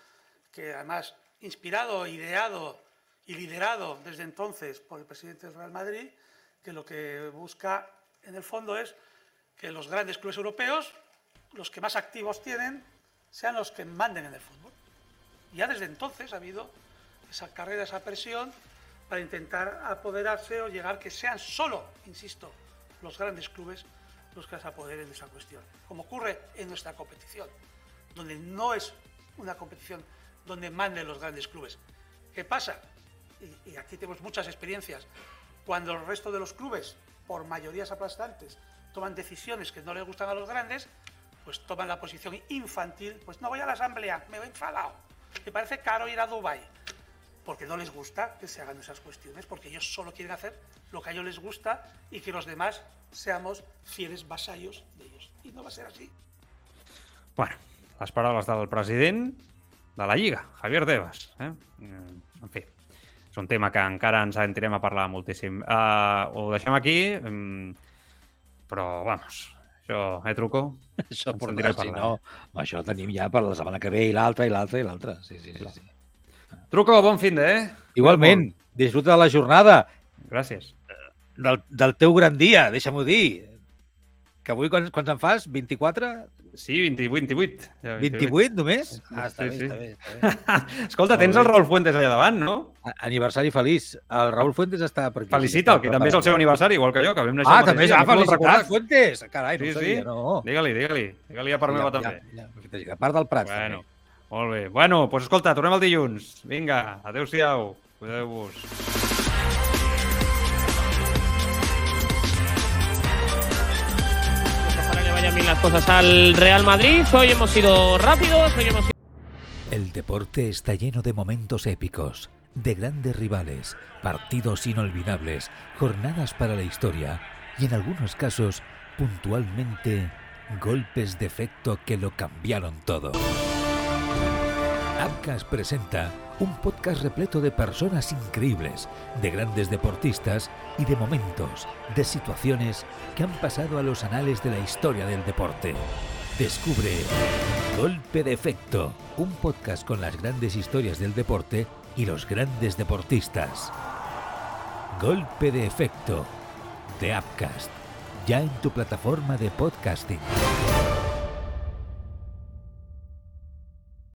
que además inspirado, ideado y liderado desde entonces por el presidente del Real Madrid, que lo que busca en el fondo es que los grandes clubes europeos, los que más activos tienen, sean los que manden en el fútbol. Ya desde entonces ha habido esa carrera, esa presión para intentar apoderarse o llegar que sean solo, insisto, los grandes clubes los que se apoderen de esa cuestión. Como ocurre en nuestra competición, donde no es una competición donde manden los grandes clubes. ¿Qué pasa? Y, y aquí tenemos muchas experiencias. Cuando el resto de los clubes, por mayorías aplastantes, toman decisiones que no les gustan a los grandes, pues toman la posición infantil, pues no voy a la asamblea, me voy enfadado. Me parece caro ir a Dubái porque no les gusta que se hagan esas cuestiones, porque ellos solo quieren hacer lo que a ellos les gusta y que los demás seamos fieles vasallos de ellos. Y no va a ser así. Bueno, les paraules del president de la Lliga, Javier Tebas. Eh? Eh, En fi, és un tema que encara ens sentirem a parlar moltíssim. Uh, ho deixem aquí, um, però, vamos, això, eh, truco? Això Ens per sentirem si no, això tenim ja per la setmana que ve i l'altra i l'altra i l'altra. Sí, sí, sí, sí. Truco, bon fin de, eh? Igualment, disfruta de la jornada, Gràcies. del, del teu gran dia, deixa-m'ho dir. Que avui quants, quants en fas? 24? Sí, 28, 28. Ja, 28 només? Ah, està Sí, bé, sí. està bé. Està bé. Escolta, tens el bé. Raül Fuentes allà davant, no? Aniversari feliç. El Raül Fuentes està per aquí. Felicita'l, que també és el seu aniversari, igual que jo, que vam néixer Ah, el mateix també és... Ah? Fuentes! Carai, no Sí, ho sí. sabia, no. Digue-li, digue-li. Digue-li a part meva també. Ja, ja, ja. A part del Prat, Bueno, també. molt bé. Bueno, doncs pues escolta, tornem el dilluns. Vinga, adeu-siau. Cuideu-vos. Las cosas al Real Madrid. Hoy hemos sido rápidos. El deporte está lleno de momentos épicos. de grandes rivales, partidos inolvidables, jornadas para la historia y en algunos casos, puntualmente, golpes de efecto que lo cambiaron todo. Upcast presenta un podcast repleto de personas increíbles, de grandes deportistas y de momentos, de situaciones que han pasado a los anales de la historia del deporte. Descubre Golpe de Efecto, un podcast con las grandes historias del deporte y los grandes deportistas. Golpe de Efecto, de Upcast, ya en tu plataforma de podcasting.